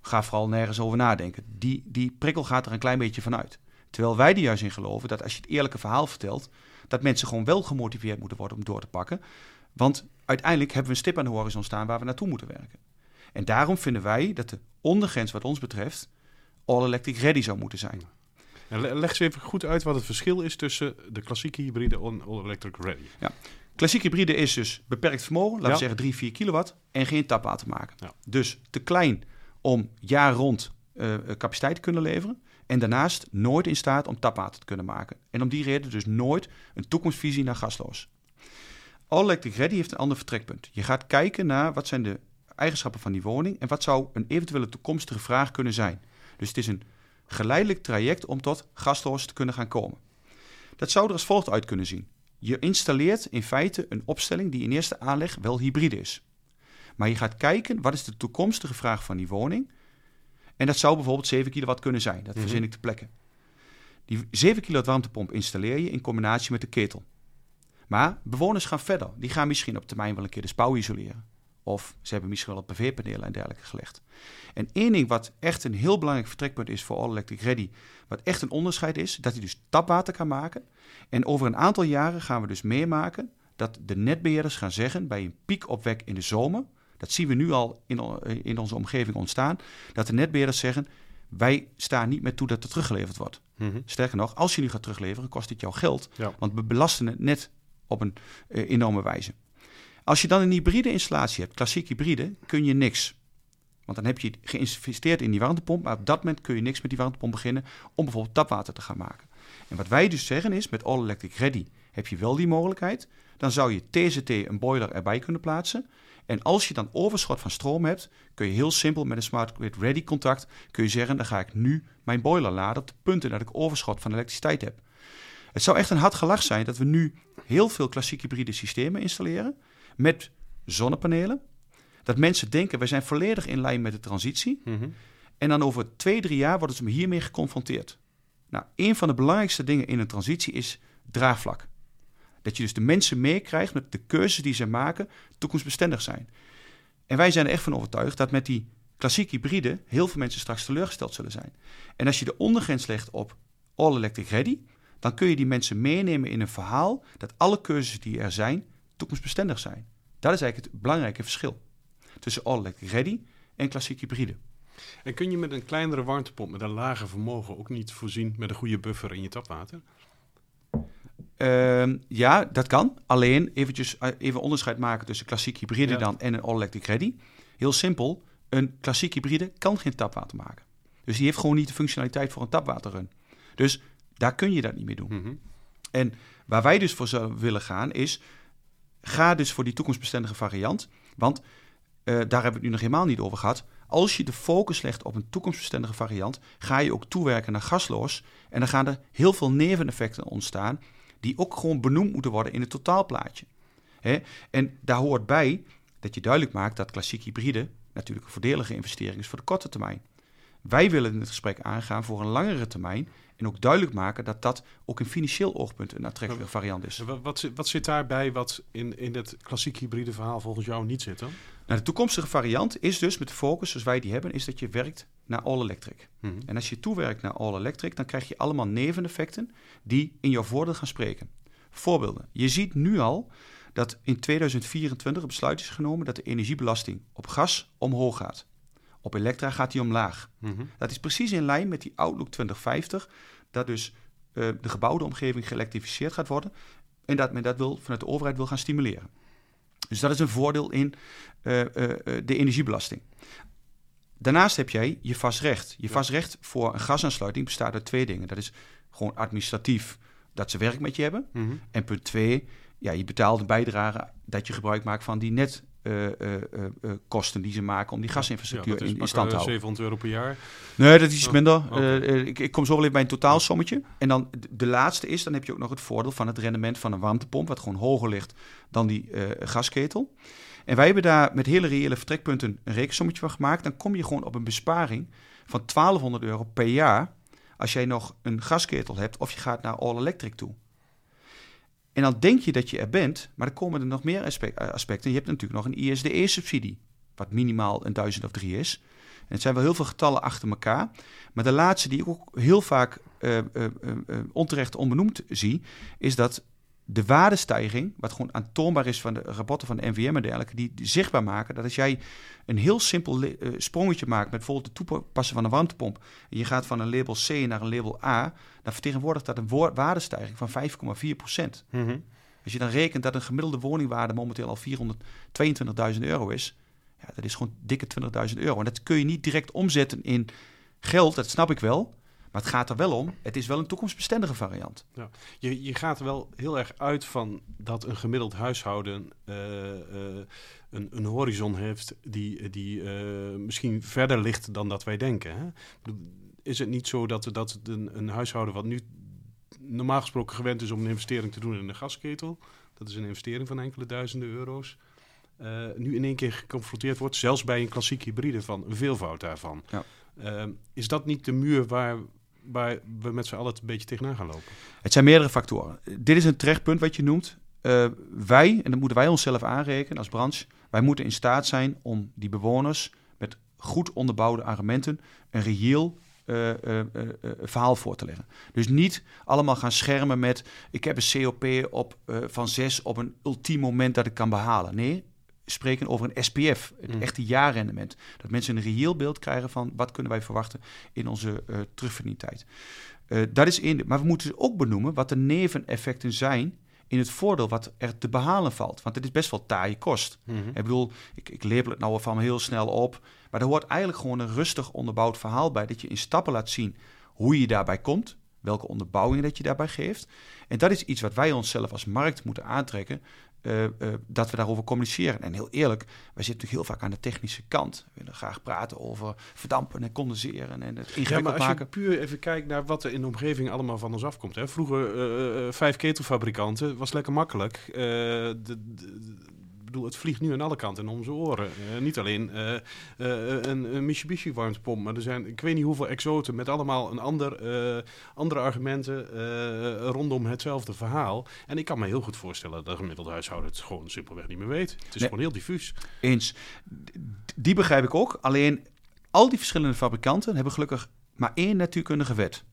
ga vooral nergens over nadenken. Die, die prikkel gaat er een klein beetje vanuit. Terwijl wij er juist in geloven dat als je het eerlijke verhaal vertelt, dat mensen gewoon wel gemotiveerd moeten worden om door te pakken. Want uiteindelijk hebben we een stip aan de horizon staan waar we naartoe moeten werken. En daarom vinden wij dat de ondergrens wat ons betreft all electric ready zou moeten zijn. Leg eens even goed uit wat het verschil is tussen de klassieke hybride en all-electric ready. Klassiek hybride is dus beperkt vermogen, laten Ja. we zeggen 3, 4 kilowatt, en geen tapwater maken. Ja. Dus te klein om jaar rond eh, capaciteit te kunnen leveren. En daarnaast nooit in staat om tapwater te kunnen maken. En om die reden dus nooit een toekomstvisie naar gasloos. All Electric Ready heeft een ander vertrekpunt. Je gaat kijken naar wat zijn de eigenschappen van die woning en wat zou een eventuele toekomstige vraag kunnen zijn. Dus het is een geleidelijk traject om tot gasloos te kunnen gaan komen. Dat zou er als volgt uit kunnen zien. Je installeert in feite een opstelling die in eerste aanleg wel hybride is. Maar je gaat kijken wat is de toekomstige vraag van die woning. En dat zou bijvoorbeeld 7 kilowatt kunnen zijn. Dat Mhm. verzin ik ter plekke. Die 7 kilowatt warmtepomp installeer je in combinatie met de ketel. Maar bewoners gaan verder. Die gaan misschien op termijn wel een keer de spouw isoleren. Of ze hebben misschien wel PV-panelen en dergelijke gelegd. En één ding wat echt een heel belangrijk vertrekpunt is voor All Electric Ready, wat echt een onderscheid is, dat hij dus tapwater kan maken. En over een aantal jaren gaan we dus meemaken dat de netbeheerders gaan zeggen bij een piekopwek in de zomer, dat zien we nu al in, in onze omgeving ontstaan, dat de netbeheerders zeggen, wij staan niet meer toe dat er teruggeleverd wordt. Sterker nog, als je nu gaat terugleveren, kost het jou geld. Ja. Want we belasten het net op een eh, enorme wijze. Als je dan een hybride installatie hebt, klassiek hybride, kun je niks. Want dan heb je geïnvesteerd in die warmtepomp, maar op dat moment kun je niks met die warmtepomp beginnen om bijvoorbeeld tapwater te gaan maken. En wat wij dus zeggen is, met All Electric Ready heb je wel die mogelijkheid. Dan zou je TZT een boiler erbij kunnen plaatsen. En als je dan overschot van stroom hebt, kun je heel simpel met een Smart Grid Ready contact kun je zeggen, dan ga ik nu mijn boiler laden op de punten dat ik overschot van elektriciteit heb. Het zou echt een hard gelach zijn dat we nu heel veel klassiek hybride systemen installeren met zonnepanelen. Dat mensen denken, wij zijn volledig in lijn met de transitie. Mhm. En dan over twee, drie jaar worden ze hiermee geconfronteerd. Nou, een van de belangrijkste dingen in een transitie is draagvlak. Dat je dus de mensen meekrijgt met de keuzes die ze maken, toekomstbestendig zijn. En wij zijn er echt van overtuigd dat met die klassiek hybride heel veel mensen straks teleurgesteld zullen zijn. En als je de ondergrens legt op all electric ready, dan kun je die mensen meenemen in een verhaal dat alle keuzes die er zijn, toekomstbestendig zijn. Dat is eigenlijk het belangrijke verschil tussen all electric ready en klassiek hybride. En kun je met een kleinere warmtepomp met een lager vermogen ook niet voorzien met een goede buffer in je tapwater? Ehm, ja, dat kan. Alleen eventjes, eh, even onderscheid maken tussen klassiek hybride Ja. dan en een all-electric ready. Heel simpel, een klassiek hybride kan geen tapwater maken. Dus die heeft gewoon niet de functionaliteit voor een tapwaterrun. Dus daar kun je dat niet meer doen. Mhm. En waar wij dus voor zouden willen gaan is, ga dus voor die toekomstbestendige variant. Want eh, daar hebben we het nu nog helemaal niet over gehad. Als je de focus legt op een toekomstbestendige variant, ga je ook toewerken naar gasloos. En dan gaan er heel veel neveneffecten ontstaan, die ook gewoon benoemd moeten worden in het totaalplaatje. Hè? En daar hoort bij dat je duidelijk maakt dat klassiek hybride natuurlijk een voordelige investering is voor de korte termijn. Wij willen in het gesprek aangaan voor een langere termijn en ook duidelijk maken dat dat ook in financieel oogpunt een aantrekkelijke variant is. Wat, zit- wat zit daarbij wat in, in het klassiek hybride verhaal volgens jou niet zit dan? Nou, de toekomstige variant is dus met de focus zoals wij die hebben, is dat je werkt naar all electric. Mhm. En als je toewerkt naar all electric, dan krijg je allemaal neveneffecten die in jouw voordeel gaan spreken. Voorbeelden. Je ziet nu al dat in 2024 een besluit is genomen dat de energiebelasting op gas omhoog gaat. Op elektra gaat die omlaag. Mhm. Dat is precies in lijn met die Outlook 2050, dat dus eh, de gebouwde omgeving geëlektrificeerd gaat worden en dat men dat wil, vanuit de overheid wil gaan stimuleren. Dus dat is een voordeel in eh, eh, de energiebelasting. Daarnaast heb jij je vast recht. Je Ja. vast recht voor een gasaansluiting bestaat uit twee dingen. Dat is gewoon administratief dat ze werk met je hebben. Mhm. En punt twee, ja, je betaalt een bijdrage dat je gebruik maakt van die net eh, eh, eh, kosten die ze maken om die gasinfrastructuur Ja, dat is in, stand te houden. 700 euro per jaar. Nee, dat is iets Oh, minder. eh, ik, ik kom zo wel even bij een totaalsommetje. En dan de, laatste is, dan heb je ook nog het voordeel van het rendement van een warmtepomp, wat gewoon hoger ligt dan die gasketel. En wij hebben daar met hele reële vertrekpunten een rekensommetje van gemaakt. Dan kom je gewoon op een besparing van 1200 euro per jaar als jij nog een gasketel hebt of je gaat naar all electric toe. En dan denk je dat je er bent, maar dan komen er nog meer aspecten. Je hebt natuurlijk nog een ISDE-subsidie, wat minimaal een duizend of drie is. En het zijn wel heel veel getallen achter elkaar. Maar de laatste die ik ook heel vaak uh, uh, onterecht onbenoemd zie, is dat de waardestijging, wat gewoon aantoonbaar is van de rapporten van de NVM en dergelijke, die, zichtbaar maken dat als jij een heel simpel uh, sprongetje maakt met bijvoorbeeld het toepassen van een warmtepomp, en je gaat van een label C naar een label A, dan vertegenwoordigt dat een waardestijging van 5,4 procent. Mm Als je dan rekent dat een gemiddelde woningwaarde momenteel al 422.000 euro is, ja, dat is gewoon dikke 20.000 euro. En dat kun je niet direct omzetten in geld, dat snap ik wel. Maar het gaat er wel om, het is wel een toekomstbestendige variant. Ja. Je, je gaat er wel heel erg uit van dat een gemiddeld huishouden uh, uh, een, een, horizon heeft die, die uh, misschien verder ligt dan dat wij denken. Hè? Is het niet zo dat, dat een, een huishouden wat nu normaal gesproken gewend is om een investering te doen in een gasketel, dat is een investering van enkele duizenden euro's, nu in één keer geconfronteerd wordt, zelfs bij een klassiek hybride van een veelvoud daarvan. Ja. is dat niet de muur waar, waar we met z'n allen een beetje tegenaan gaan lopen? Het zijn meerdere factoren. Dit is een terechtpunt wat je noemt. Uh, wij, en dat moeten wij onszelf aanrekenen als branche, wij moeten in staat zijn om die bewoners met goed onderbouwde argumenten een reëel uh, uh, verhaal voor te leggen. Dus niet allemaal gaan schermen met ik heb een COP op, van 6 op een ultiem moment dat ik kan behalen. Nee, spreken over een SPF, het mm. echte jaarrendement. Dat mensen een reëel beeld krijgen van wat kunnen wij verwachten in onze uh, terugverdientijd. Uh, dat is één. Maar we moeten ook benoemen wat de neveneffecten zijn in het voordeel wat er te behalen valt. Want het is best wel taaie kost. Mm Ik bedoel, ik, ik label het nou van heel snel op. Maar er hoort eigenlijk gewoon een rustig onderbouwd verhaal bij. Dat je in stappen laat zien hoe je daarbij komt. Welke onderbouwing dat je daarbij geeft. En dat is iets wat wij onszelf als markt moeten aantrekken. Uh, uh, dat we daarover communiceren. En heel eerlijk, wij zitten natuurlijk heel vaak aan de technische kant. We willen graag praten over verdampen en condenseren en het ingewikkeld ja, maar als maken. je puur even kijkt naar wat er in de omgeving allemaal van ons afkomt. Hè? Vroeger uh, vijf ketelfabrikanten, was lekker makkelijk. de, de bedoel, het vliegt nu aan alle kanten om zijn oren. Uh, niet alleen uh, uh, een, een, Mitsubishi warmtepomp, maar er zijn ik weet niet hoeveel exoten met allemaal een ander, andere argumenten rondom hetzelfde verhaal. En ik kan me heel goed voorstellen dat een gemiddeld huishouden het gewoon simpelweg niet meer weet. Het is gewoon heel diffuus. Eens. Die begrijp ik ook. Alleen al die verschillende fabrikanten hebben gelukkig maar één natuurkundige wet.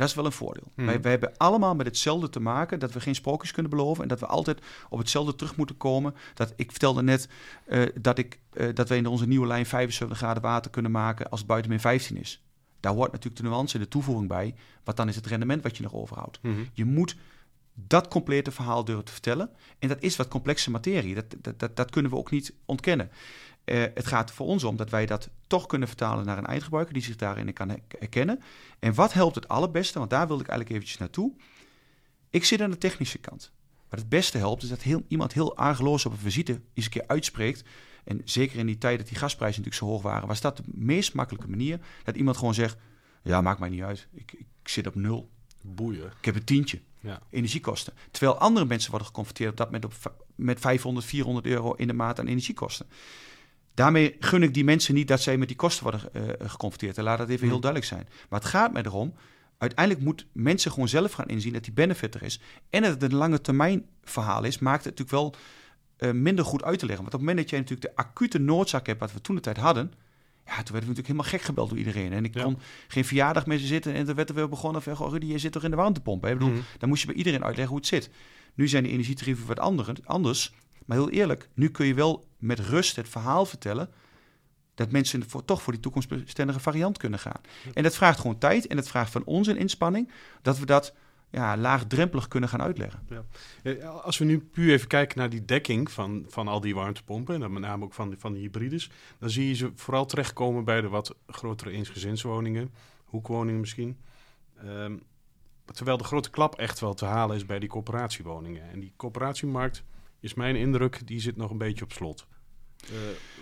Dat is wel een voordeel. Hmm. Wij, wij, hebben allemaal met hetzelfde te maken, dat we geen sprookjes kunnen beloven en dat we altijd op hetzelfde terug moeten komen. Dat, ik vertelde net uh, dat, ik, uh, dat we in onze nieuwe lijn 75 graden water kunnen maken als het buiten min 15 is. Daar hoort natuurlijk de nuance en de toevoeging bij. Wat dan is het rendement wat je nog overhoudt. Hmm. Je moet dat complete verhaal durven te vertellen. En dat is wat complexe materie. Dat, dat, dat, dat kunnen we ook niet ontkennen. Uh, het gaat voor ons om dat wij dat toch kunnen vertalen naar een eindgebruiker die zich daarin kan herkennen. En wat helpt het allerbeste? Want daar wilde ik eigenlijk eventjes naartoe. Ik zit aan de technische kant. Wat het beste helpt is dat heel, iemand heel argeloos op een visite eens een keer uitspreekt. En zeker in die tijd dat die gasprijzen natuurlijk zo hoog waren, was dat de meest makkelijke manier. Dat iemand gewoon zegt, ja, maakt mij niet uit. Ik, ik zit op nul. Boeien. Ik heb een tientje. Ja. Energiekosten. Terwijl andere mensen worden geconfronteerd op dat moment op, met 500, 400 euro in de maand aan energiekosten. Daarmee gun ik die mensen niet dat zij met die kosten worden uh, geconfronteerd. En laat dat even heel mm. duidelijk zijn. Maar het gaat mij erom, uiteindelijk moeten mensen gewoon zelf gaan inzien dat die benefit er is. En dat het een lange termijn verhaal is, maakt het natuurlijk wel uh, minder goed uit te leggen. Want op het moment dat jij natuurlijk de acute noodzaak hebt, wat we toen de tijd hadden, ja, toen werden we natuurlijk helemaal gek gebeld door iedereen. En ik kon geen verjaardag ze zitten en toen werd er weer begonnen van, goh, Rudy, je zit toch in de warmtepomp? Hè? Ik bedoel, mm. Dan moest je bij iedereen uitleggen hoe het zit. Nu zijn de energietarieven wat anders. Maar heel eerlijk, nu kun je wel met rust het verhaal vertellen dat mensen voor, toch voor die toekomstbestendige variant kunnen gaan. En dat vraagt gewoon tijd en dat vraagt van ons een inspanning dat we dat ja, laagdrempelig kunnen gaan uitleggen. Ja. Als we nu puur even kijken naar die dekking van, van al die warmtepompen, en dan met name ook van, van de hybrides, dan zie je ze vooral terechtkomen bij de wat grotere eensgezinswoningen, hoekwoningen misschien. Ehm, terwijl de grote klap echt wel te halen is bij die coöperatiewoningen. En die coöperatiemarkt is mijn indruk, die zit nog een beetje op slot. Uh,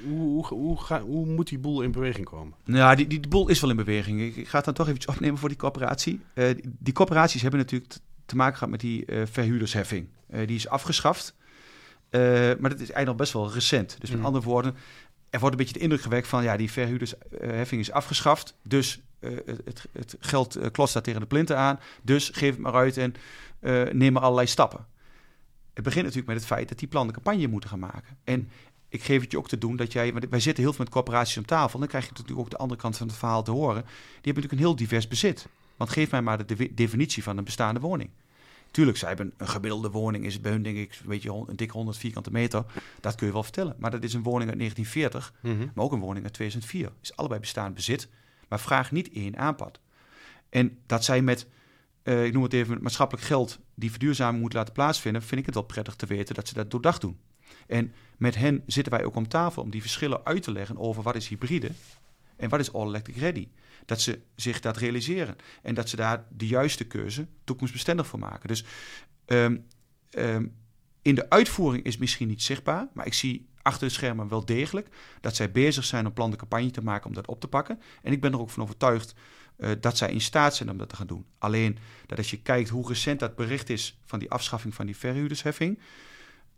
hoe, hoe, hoe, hoe, moet die boel in beweging komen? Nou, die, die, boel is wel in beweging. Ik, ga het dan toch even opnemen voor die coöperatie. Uh, die, die, coöperaties hebben natuurlijk te maken gehad met die uh, verhuurdersheffing. die is afgeschaft. Maar dat is eigenlijk nog best wel recent. Dus met Mhm. andere woorden, er wordt een beetje de indruk gewekt van ja, die verhuurdersheffing is afgeschaft. Dus eh, het, het, het geld eh, klotst daar tegen de plinten aan. Dus geef het maar uit en eh, neem maar allerlei stappen. Het begint natuurlijk met het feit dat die plannen campagne moeten gaan maken. En ik geef het je ook te doen dat jij, want wij zitten heel veel met corporaties om tafel. Dan krijg je natuurlijk ook de andere kant van het verhaal te horen. Die hebben natuurlijk een heel divers bezit. Want geef mij maar de de definitie van een bestaande woning. Tuurlijk, zij hebben een gemiddelde woning, is het bij hun denk ik een beetje een dikke 100 vierkante meter. Dat kun je wel vertellen. Maar dat is een woning uit 1940, Mhm. maar ook een woning uit 2004. Is allebei bestaand bezit, maar vraag niet één aanpad. En dat zij met, eh, ik noem het even, maatschappelijk geld die verduurzaming moet laten plaatsvinden, vind ik het wel prettig te weten dat ze dat doordacht doen. En met hen zitten wij ook om tafel om die verschillen uit te leggen over wat is hybride en wat is all electric ready. Dat ze zich dat realiseren en dat ze daar de juiste keuze toekomstbestendig voor maken. Dus ehm, ehm, in de uitvoering is misschien niet zichtbaar, maar ik zie achter de schermen wel degelijk dat zij bezig zijn om plan de campagne te maken om dat op te pakken. En ik ben er ook van overtuigd eh, dat zij in staat zijn om dat te gaan doen. Alleen dat als je kijkt hoe recent dat bericht is van die afschaffing van die verhuurdersheffing,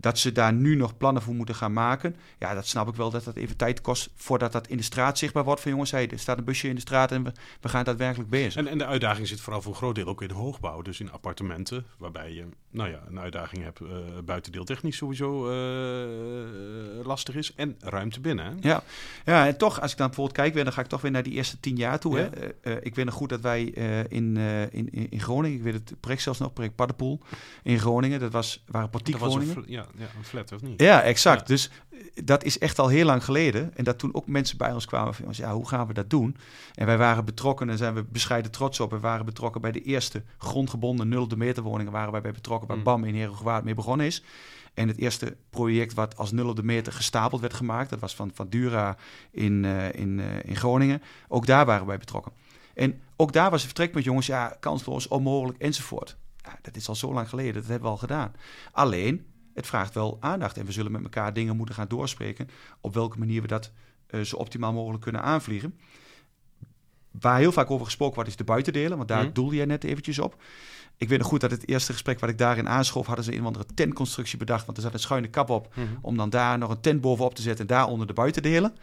dat ze daar nu nog plannen voor moeten gaan maken. Ja, dat snap ik wel dat dat even tijd kost voordat dat in de straat zichtbaar wordt. Van jongens, hey, er staat een busje in de straat en we, we gaan daadwerkelijk bezig. En, en de uitdaging zit vooral voor een groot deel ook in de hoogbouw. Dus in appartementen, waarbij je nou ja, een uitdaging hebt. eh buitendeel technisch sowieso eh, lastig is. En ruimte binnen. Hè? Ja. ja, en toch, als ik dan bijvoorbeeld kijk, weer, dan ga ik toch weer naar die eerste tien jaar toe. Ja. Hè? Eh, ik weet nog goed dat wij in, in, in in Groningen, ik weet het project zelfs nog, project Paddenpoel in Groningen, dat was, waren fl- ja, ja, een flat, of niet? Ja, exact. Ja. Dus eh, dat is echt al heel lang geleden. En dat toen ook mensen bij ons kwamen van, ja, hoe gaan we dat doen? En wij waren betrokken, en zijn we bescheiden trots op. We waren betrokken bij de eerste grondgebonden nul de meter woningen, waren wij bij betrokken, waar Mm. BAM in Herengewaard mee begonnen is. En het eerste project wat als nul op de meter gestapeld werd gemaakt, dat was van, van Dura in, eh, in, eh, in Groningen. Ook daar waren wij betrokken. En ook daar was het vertrekpunt, jongens, ja, kansloos, onmogelijk, enzovoort. Ja, dat is al zo lang geleden, dat hebben we al gedaan. Alleen, het vraagt wel aandacht en we zullen met elkaar dingen moeten gaan doorspreken op welke manier we dat eh, zo optimaal mogelijk kunnen aanvliegen. Waar heel vaak over gesproken wordt is de buitendelen, want daar Mhm. doelde jij net eventjes op. Ik weet nog goed dat het eerste gesprek wat ik daarin aanschoof, hadden ze een of andere tentconstructie bedacht, want er zat een schuine kap op, Mhm. om dan daar nog een tent bovenop te zetten en daaronder de buitendelen.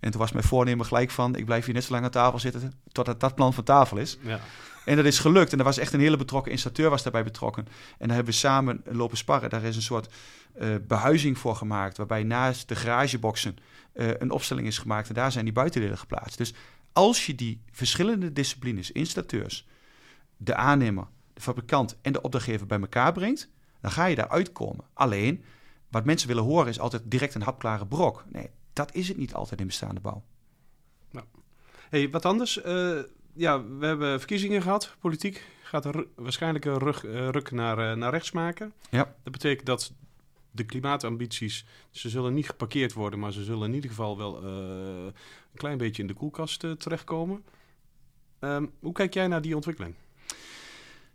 En toen was mijn voornemen gelijk van, ik blijf hier net zo lang aan tafel zitten totdat dat plan van tafel is. Ja. En dat is gelukt. En er was echt een hele betrokken installateur was daarbij betrokken. En daar hebben we samen lopen sparren. Daar is een soort eh, behuizing voor gemaakt. Waarbij naast de garageboxen eh, een opstelling is gemaakt. En daar zijn die buitendelen geplaatst. Dus als je die verschillende disciplines, installateurs, de aannemer, de fabrikant en de opdrachtgever bij elkaar brengt, dan ga je daar uitkomen. Alleen, wat mensen willen horen is altijd direct een hapklare brok. Nee, dat is het niet altijd in bestaande bouw. Hey, wat anders? Eh, ja, we hebben verkiezingen gehad. Politiek gaat er waarschijnlijk een rug, eh, ruk naar, eh, naar rechts maken. Ja. Dat betekent dat de klimaatambities, ze zullen niet geparkeerd worden, maar ze zullen in ieder geval wel een klein beetje in de koelkast terechtkomen. Ehm, hoe kijk jij naar die ontwikkeling?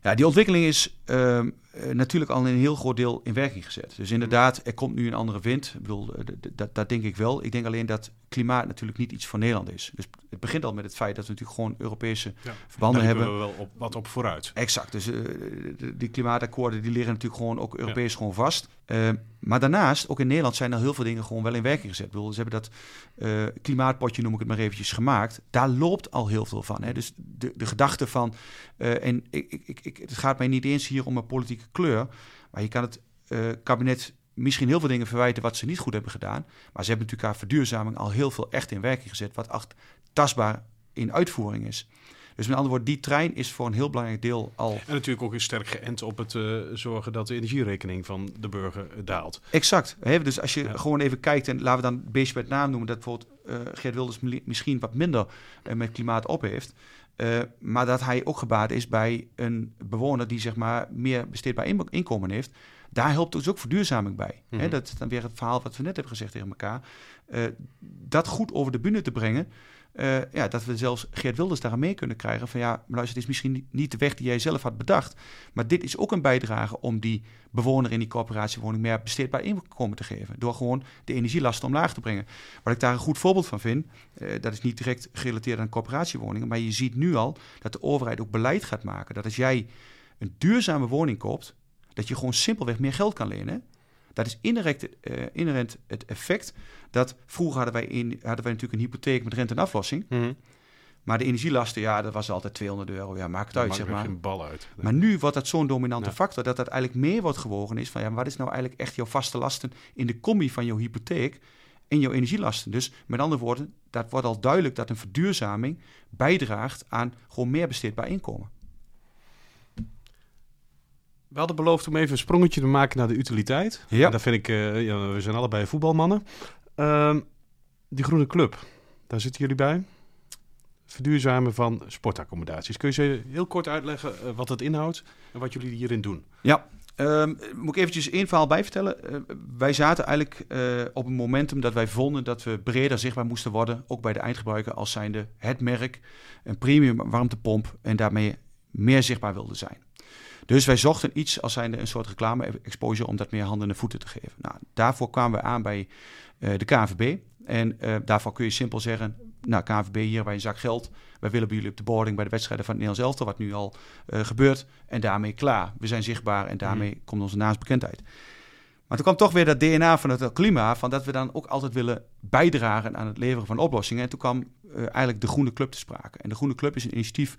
Ja, die ontwikkeling is ehm, eh, natuurlijk al een heel groot deel in werking gezet. Dus inderdaad, er komt nu een andere wind. Ik bedoel, eh, dat, dat denk ik wel. Ik denk alleen dat klimaat natuurlijk niet iets voor Nederland is. Dus begint al met het feit dat we natuurlijk gewoon Europese Ja. verbanden Daar hebben. liepen we wel op, wat op vooruit. Exact. Dus eh, de- die klimaatakkoorden die liggen natuurlijk gewoon ook Europees gewoon vast. Eh, maar daarnaast, ook in Nederland zijn er heel veel dingen gewoon wel in werking gezet. Ik bedoel, ze hebben dat eh, klimaatpotje, noem ik het maar eventjes, gemaakt. Daar loopt al heel veel van. Hè. Dus de, de gedachte van, eh, en ik, ik, ik, het gaat mij niet eens hier om een politieke kleur, maar je kan het kabinet misschien heel veel dingen verwijten wat ze niet goed hebben gedaan. Maar ze hebben natuurlijk haar verduurzaming al heel veel echt in werking gezet, wat echt tastbaar in uitvoering is. Dus met andere woorden, die trein is voor een heel belangrijk deel al En natuurlijk ook heel sterk geënt op het eh, zorgen dat de energierekening van de burger eh, daalt. Exact. Hè? Dus als je Ja. gewoon even kijkt en laten we dan een beestje bij het naam noemen, dat bijvoorbeeld eh Geert Wilders mi- misschien wat minder met klimaat op heeft. maar dat hij ook gebaat is bij een bewoner die zeg maar meer besteedbaar in- inkomen heeft. Daar helpt dus ook verduurzaming bij. Hè? Mhm. Dat is dan weer het verhaal wat we net hebben gezegd tegen elkaar. Dat goed over de bühne te brengen. Eh, ja, dat we zelfs Geert Wilders daar aan mee kunnen krijgen. Van ja, maar luister, het is misschien niet- de weg die jij zelf had bedacht. Maar dit is ook een bijdrage om die bewoner in die corporatiewoning meer besteedbaar inkomen te geven. Door gewoon de energielasten omlaag te brengen. Wat ik daar een goed voorbeeld van vind, eh, dat is niet direct gerelateerd aan corporatiewoningen. Maar je ziet nu al dat de overheid ook beleid gaat maken. Dat als jij een duurzame woning koopt, dat je gewoon simpelweg meer geld kan lenen. Dat is inherent, uh, inherent het effect dat vroeger hadden wij, in, hadden wij natuurlijk een hypotheek met rente en aflossing. Mhm. Maar de energielasten, ja, dat was altijd 200 euro. Ja, maakt het uit, Maakt zeg maar. geen bal uit. Nee. Maar nu wordt dat zo'n dominante Ja. factor dat dat eigenlijk meer wordt gewogen is van ja, maar wat is nou eigenlijk echt jouw vaste lasten in de combi van jouw hypotheek en jouw energielasten. Dus met andere woorden, dat wordt al duidelijk dat een verduurzaming bijdraagt aan gewoon meer besteedbaar inkomen. We hadden beloofd om even een sprongetje te maken naar de utiliteit. Ja. En dat vind ik, eh, ja, we zijn allebei voetbalmannen. Ehm, die groene club, daar zitten jullie bij. Verduurzamen van sportaccommodaties. Kun je ze heel kort uitleggen eh, wat het inhoudt en wat jullie hierin doen? Ja, ehm, moet ik eventjes één verhaal bij vertellen. Eh, wij zaten eigenlijk op een momentum dat wij vonden dat we breder zichtbaar moesten worden, ook bij de eindgebruiker, als zijnde het merk, een premium warmtepomp en daarmee meer zichtbaar wilden zijn. Dus wij zochten iets als zijnde een soort reclame-exposure om dat meer handen en voeten te geven. Nou, daarvoor kwamen we aan bij eh, de KNVB. En eh, daarvoor kun je simpel zeggen, nou KNVB, hier hebben wij een zak geld. Wij willen bij jullie op de boarding bij de wedstrijden van het Nederlands elftal, wat nu al eh, gebeurt. En daarmee klaar. We zijn zichtbaar en daarmee komt onze naamsbekendheid. Maar toen kwam toch weer dat DNA van het klimaat, van dat we dan ook altijd willen bijdragen aan het leveren van oplossingen. En toen kwam eh, eigenlijk de Groene Club te sprake. En de Groene Club is een initiatief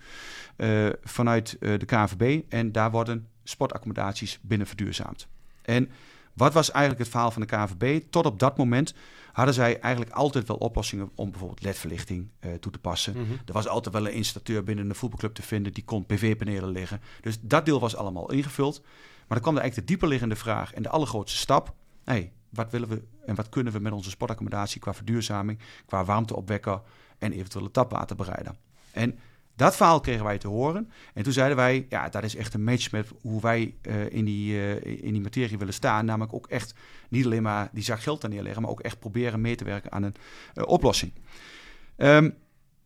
eh, vanuit eh, de KNVB en daar worden sportaccommodaties binnen verduurzaamd. En wat was eigenlijk het verhaal van de KNVB? Tot op dat moment hadden zij eigenlijk altijd wel oplossingen om bijvoorbeeld ledverlichting eh, toe te passen. Er was altijd wel een installateur binnen een voetbalclub te vinden die kon PV-panelen leggen. Dus dat deel was allemaal ingevuld. Maar dan kwam er eigenlijk de dieperliggende vraag en de allergrootste stap. Hey, wat willen we en wat kunnen we met onze sportaccommodatie qua verduurzaming, qua warmteopwekker en eventuele tapwaterbereider? En dat verhaal kregen wij te horen. En toen zeiden wij, ja, dat is echt een match met hoe wij eh, in, die, eh, in die materie willen staan. Namelijk ook echt niet alleen maar die zak geld daar neerleggen, maar ook echt proberen mee te werken aan een eh, oplossing. Ehm,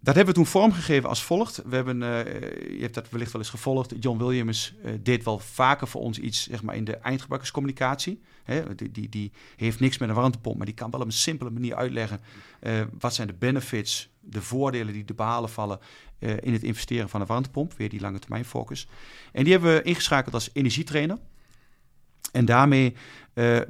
dat hebben we toen vormgegeven als volgt. We hebben, eh, je hebt dat wellicht wel eens gevolgd. John Williams eh, deed wel vaker voor ons iets zeg maar, in de eindgebruikerscommunicatie. Hè, die, die, die heeft niks met een warmtepomp, maar die kan wel op een simpele manier uitleggen eh, wat zijn de benefits, de voordelen die te behalen vallen in het investeren van een warmtepomp. Weer die lange termijn focus. En die hebben we ingeschakeld als energietrainer. En daarmee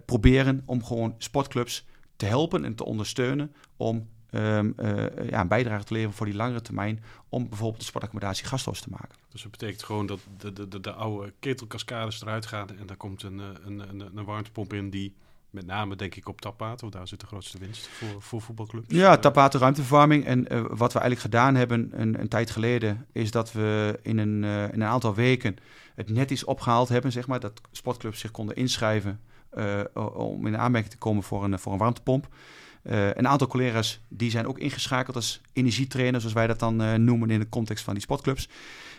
proberen om gewoon sportclubs te helpen en te ondersteunen om ehm, eh, ja, een bijdrage te leveren voor die langere termijn om bijvoorbeeld de sportaccommodatie gastloos te maken. Dus dat betekent gewoon dat de, de, de, de oude ketelkaskades eruit gaan en daar komt een, eh, een, een, een warmtepomp in die met name denk ik op tapwater, want daar zit de grootste winst voor, voor voetbalclubs. Ja, Eh, tapwater ruimteverwarming. En wat we eigenlijk gedaan hebben een, een tijd geleden, is dat we in een, in een aantal weken het net iets opgehaald hebben, zeg maar, dat sportclubs zich konden inschrijven om in aanmerking te komen voor een, voor een warmtepomp. Eh, een aantal collega's die zijn ook ingeschakeld als energietrainers, zoals wij dat dan eh, noemen in de context van die sportclubs.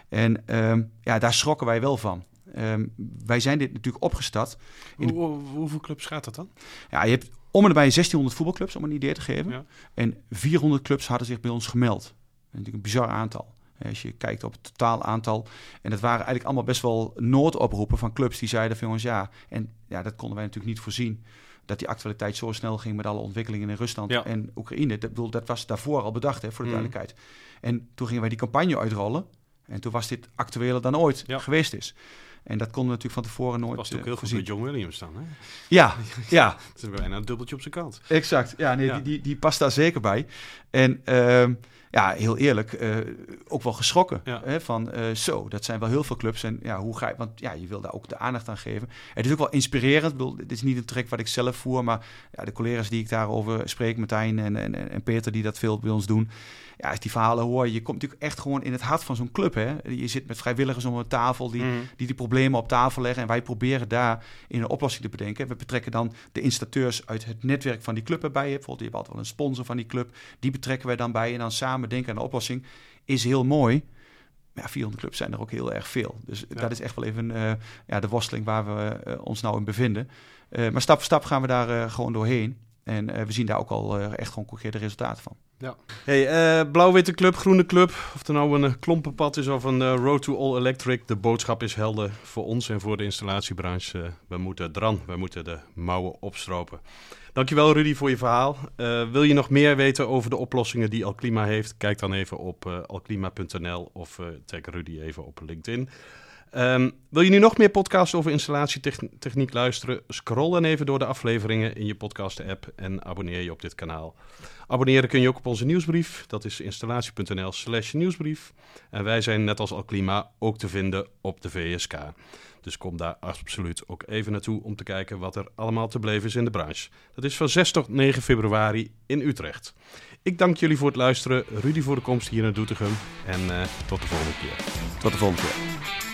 En ehm, ja, daar schrokken wij wel van. Ehm, wij zijn dit natuurlijk opgestart. de- hoe- hoeveel clubs gaat dat dan? Ja, je hebt om en bij 1600 voetbalclubs, om een idee te geven. Ja. En 400 clubs hadden zich bij ons gemeld. Dat is natuurlijk een bizar aantal. Als je kijkt op het totaal aantal. En dat waren eigenlijk allemaal best wel noodoproepen van clubs die zeiden van jongens ja. En ja, dat konden wij natuurlijk niet voorzien. Dat die actualiteit zo snel ging met alle ontwikkelingen in Rusland Ja. en Oekraïne. Dat, bedoel, dat was daarvoor al bedacht, hè, voor de Mhm. duidelijkheid. En toen gingen wij die campagne uitrollen. En toen was dit actueler dan ooit Ja. geweest is. En dat konden we natuurlijk van tevoren nooit was eh, ook heel goed met John Williams dan. Hè? Ja, ja. Dat is bijna een dubbeltje op zijn kant. Exact. Ja, nee, Ja. Die, die, die past daar zeker bij. En ehm, ja, heel eerlijk, eh, ook wel geschrokken. Ja. Hè, van eh, zo, dat zijn wel heel veel clubs. En ja, hoe ga je, want ja, je wil daar ook de aandacht aan geven. Het is ook wel inspirerend. Ik bedoel, dit is niet een trek wat ik zelf voer, maar ja, de collega's die ik daarover spreek, Martijn en, en, en Peter, die dat veel bij ons doen. Ja, als die verhalen hoor, je komt natuurlijk echt gewoon in het hart van zo'n club. Hè? Je zit met vrijwilligers om een tafel die, Mhm. die die problemen op tafel leggen. En wij proberen daar in een oplossing te bedenken. We betrekken dan de installateurs uit het netwerk van die club erbij. Bijvoorbeeld, je hebt altijd wel een sponsor van die club. Die betrekken wij dan bij en dan samen denken aan de oplossing. Is heel mooi. Maar ja, 400 clubs zijn er ook heel erg veel. Dus Ja. dat is echt wel even eh, ja, de worsteling waar we eh, ons nou in bevinden. Eh, maar stap voor stap gaan we daar gewoon doorheen. En eh, we zien daar ook al eh, echt gewoon concrete resultaten van. Hey, eh, blauw-witte club, groene club. Of er nou een klompenpad is of een road to all electric. De boodschap is helder voor ons en voor de installatiebranche. We moeten dran, we moeten de mouwen opstropen. Dankjewel Rudy voor je verhaal. Eh, wil je nog meer weten over de oplossingen die Alklima heeft? Kijk dan even op alklima.nl of eh tag Rudy even op LinkedIn. Ehm, wil je nu nog meer podcasts over installatietechniek luisteren? Scroll dan even door de afleveringen in je podcast-app en abonneer je op dit kanaal. Abonneren kun je ook op onze nieuwsbrief. Dat is installatie.nl slash nieuwsbrief. En wij zijn net als Alklima ook te vinden op de VSK. Dus kom daar absoluut ook even naartoe om te kijken wat er allemaal te beleven is in de branche. Dat is van 6 tot 9 februari in Utrecht. Ik dank jullie voor het luisteren. Rudy voor de komst hier naar Doetinchem. En uh, tot de volgende keer. Tot de volgende keer.